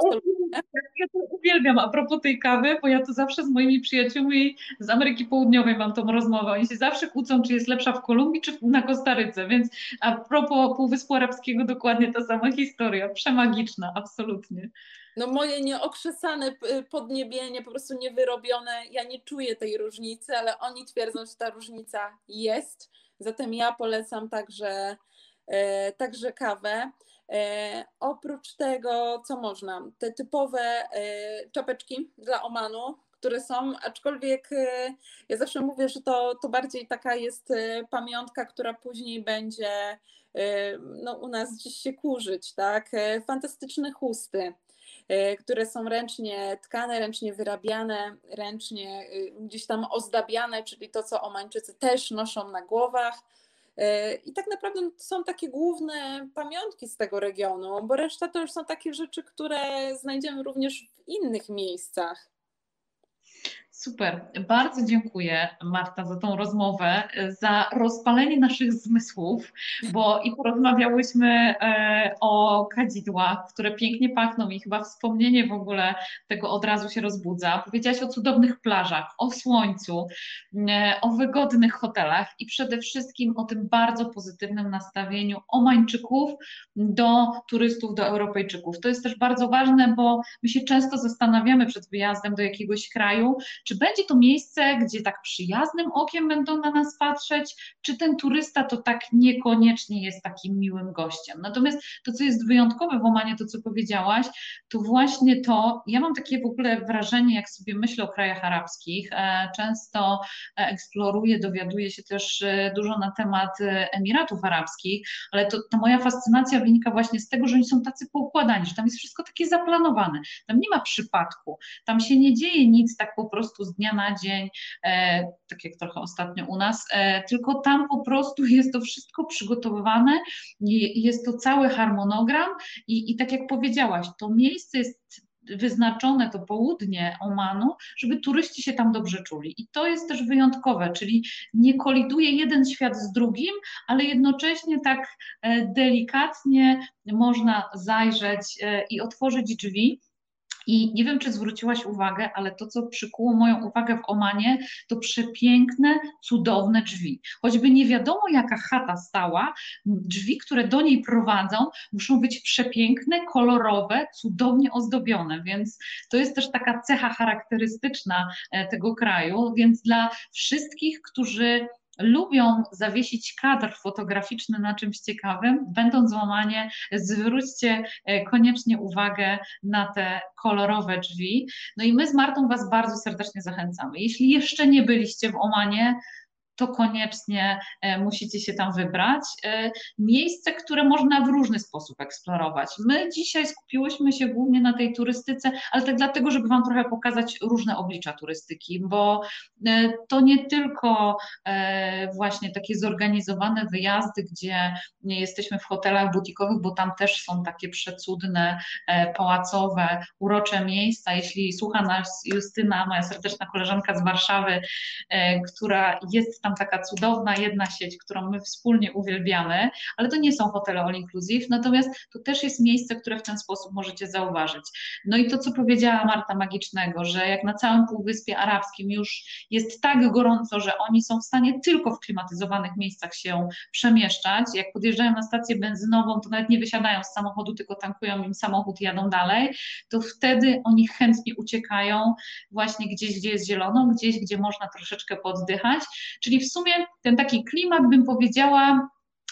ja to uwielbiam a propos tej kawy, bo ja to zawsze z moimi przyjaciółmi z Ameryki Południowej mam tą rozmowę. Oni się zawsze kłócą, czy jest lepsza w Kolumbii, czy na Kostaryce, więc a propos Półwyspu Arabskiego dokładnie ta sama historia, przemagiczna, absolutnie no moje nieokrzesane podniebienie, po prostu niewyrobione, ja nie czuję tej różnicy, ale oni twierdzą, że ta różnica jest. Zatem ja polecam także, e, także kawę. E, oprócz tego, co można? Te typowe e, czapeczki dla Omanu, które są, aczkolwiek e, ja zawsze mówię, że to, to bardziej taka jest pamiątka, która później będzie no, u nas gdzieś się kurzyć, tak? Fantastyczne chusty. Które są ręcznie tkane, ręcznie wyrabiane, ręcznie y, gdzieś tam ozdabiane, czyli to, co Omańczycy też noszą na głowach. E, I tak naprawdę są takie główne pamiątki z tego regionu, bo reszta to już są takie rzeczy, które znajdziemy również w innych miejscach. Super. Bardzo dziękuję Marta za tą rozmowę, za rozpalenie naszych zmysłów, bo i porozmawiałyśmy e, o kadzidłach, które pięknie pachną i chyba wspomnienie w ogóle tego od razu się rozbudza. Powiedziałaś o cudownych plażach, o słońcu, e, o wygodnych hotelach i przede wszystkim o tym bardzo pozytywnym nastawieniu Omańczyków do turystów, do Europejczyków. To jest też bardzo ważne, bo my się często zastanawiamy przed wyjazdem do jakiegoś kraju, czy będzie to miejsce, gdzie tak przyjaznym okiem będą na nas patrzeć, czy ten turysta to tak niekoniecznie jest takim miłym gościem. Natomiast to, co jest wyjątkowe w Omanie, to co powiedziałaś, to właśnie to, ja mam takie w ogóle wrażenie, jak sobie myślę o krajach arabskich, e, często e, eksploruję, dowiaduję się też e, dużo na temat Emiratów Arabskich, ale to, ta moja fascynacja wynika właśnie z tego, że oni są tacy poukładani, że tam jest wszystko takie zaplanowane, tam nie ma przypadku, tam się nie dzieje nic tak po prostu prostu z dnia na dzień, e, tak jak trochę ostatnio u nas, e, tylko tam po prostu jest to wszystko przygotowywane, jest to cały harmonogram i, i tak jak powiedziałaś, to miejsce jest wyznaczone to południe Omanu, żeby turyści się tam dobrze czuli. I to jest też wyjątkowe, czyli nie koliduje jeden świat z drugim, ale jednocześnie tak e, delikatnie można zajrzeć i otworzyć drzwi i nie wiem, czy zwróciłaś uwagę, ale to, co przykuło moją uwagę w Omanie, to przepiękne, cudowne drzwi. Choćby nie wiadomo, jaka chata stała, drzwi, które do niej prowadzą, muszą być przepiękne, kolorowe, cudownie ozdobione, więc to jest też taka cecha charakterystyczna e, tego kraju. Więc dla wszystkich, którzy lubią zawiesić kadr fotograficzny na czymś ciekawym, będąc w Omanie, zwróćcie e, koniecznie uwagę na te kolorowe drzwi. No i my z Martą Was bardzo serdecznie zachęcamy. Jeśli jeszcze nie byliście w Omanie, to koniecznie e, musicie się tam wybrać. E, miejsce, które można w różny sposób eksplorować. My dzisiaj skupiłyśmy się głównie na tej turystyce, ale tak dlatego, żeby Wam trochę pokazać różne oblicza turystyki, bo e, to nie tylko właśnie takie zorganizowane wyjazdy, gdzie jesteśmy w hotelach butikowych, bo tam też są takie przecudne, pałacowe, urocze miejsca. Jeśli słucha nas Justyna, moja serdeczna koleżanka z Warszawy, która jest tam tam taka cudowna jedna sieć, którą my wspólnie uwielbiamy, ale to nie są hotele all inclusive, natomiast to też jest miejsce, które w ten sposób możecie zauważyć. No i to, co powiedziała Marta Magicznego, że jak na całym Półwyspie Arabskim już jest tak gorąco, że oni są w stanie tylko w klimatyzowanych miejscach się przemieszczać, jak podjeżdżają na stację benzynową, to nawet nie wysiadają z samochodu, tylko tankują im samochód i jadą dalej, to wtedy oni chętnie uciekają właśnie gdzieś, gdzie jest zielono, gdzieś, gdzie można troszeczkę poddychać, czyli w sumie ten taki klimat, bym powiedziała,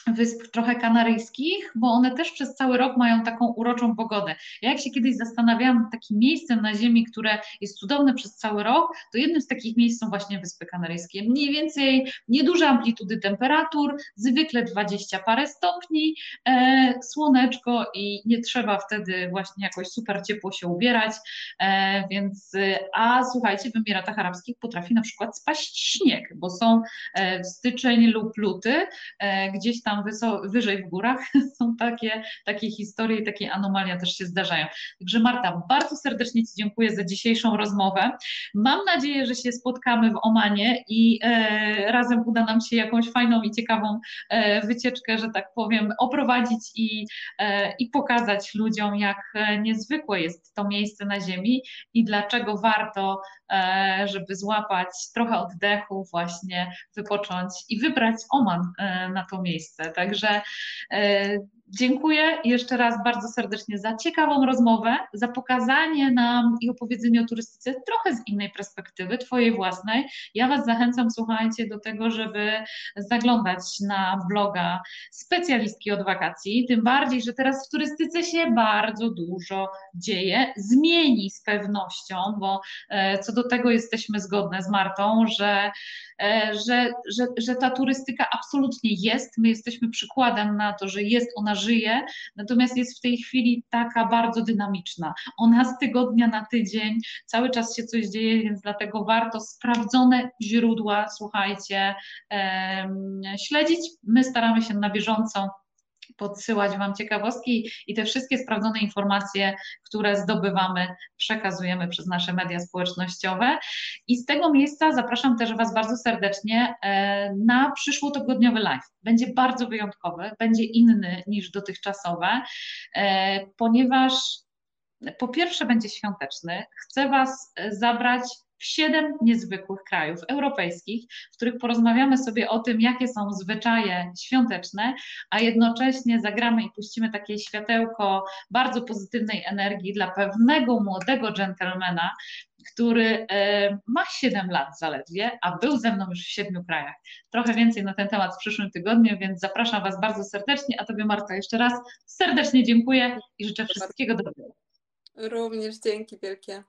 wysp trochę kanaryjskich, bo one też przez cały rok mają taką uroczą pogodę. Ja jak się kiedyś zastanawiałam takim miejscem na ziemi, które jest cudowne przez cały rok, to jednym z takich miejsc są właśnie Wyspy Kanaryjskie. Mniej więcej nieduże amplitudy temperatur, zwykle 20 parę stopni, e, słoneczko i nie trzeba wtedy właśnie jakoś super ciepło się ubierać, e, więc a słuchajcie, w Emiratach Arabskich potrafi na przykład spaść śnieg, bo są e, w styczeń lub luty, e, gdzieś tam tam wyżej w górach są takie, takie historie i takie anomalia też się zdarzają. Także Marta, bardzo serdecznie Ci dziękuję za dzisiejszą rozmowę. Mam nadzieję, że się spotkamy w Omanie i e, razem uda nam się jakąś fajną i ciekawą e, wycieczkę, że tak powiem, oprowadzić i, e, i pokazać ludziom, jak e, niezwykłe jest to miejsce na Ziemi i dlaczego warto, żeby złapać trochę oddechu, właśnie wypocząć i wybrać Oman e, na to miejsce. Także e, dziękuję jeszcze raz bardzo serdecznie za ciekawą rozmowę, za pokazanie nam i opowiedzenie o turystyce trochę z innej perspektywy, Twojej własnej. Ja Was zachęcam, słuchajcie, do tego, żeby zaglądać na bloga specjalistki od wakacji, tym bardziej, że teraz w turystyce się bardzo dużo dzieje, zmieni z pewnością, bo e, co do tego jesteśmy zgodne z Martą, że, e, że, że, że ta turystyka absolutnie jest. My jesteśmy przykładem na to, że jest ona żyje, natomiast jest w tej chwili taka bardzo dynamiczna. Ona z tygodnia na tydzień, cały czas się coś dzieje, więc dlatego warto sprawdzone źródła, słuchajcie, śledzić. My staramy się na bieżąco podsyłać Wam ciekawostki i te wszystkie sprawdzone informacje, które zdobywamy, przekazujemy przez nasze media społecznościowe. I z tego miejsca zapraszam też Was bardzo serdecznie e, na przyszłotygodniowy live. Będzie bardzo wyjątkowy, będzie inny niż dotychczasowe, e, ponieważ po pierwsze będzie świąteczny. Chcę Was zabrać w siedem niezwykłych krajów europejskich, w których porozmawiamy sobie o tym, jakie są zwyczaje świąteczne, a jednocześnie zagramy i puścimy takie światełko bardzo pozytywnej energii dla pewnego młodego dżentelmena, który e, ma 7 lat zaledwie, a był ze mną już w siedmiu krajach. Trochę więcej na ten temat w przyszłym tygodniu, więc zapraszam Was bardzo serdecznie, a Tobie Marta jeszcze raz serdecznie dziękuję i życzę wszystkiego dobrego. Również dzięki wielkie.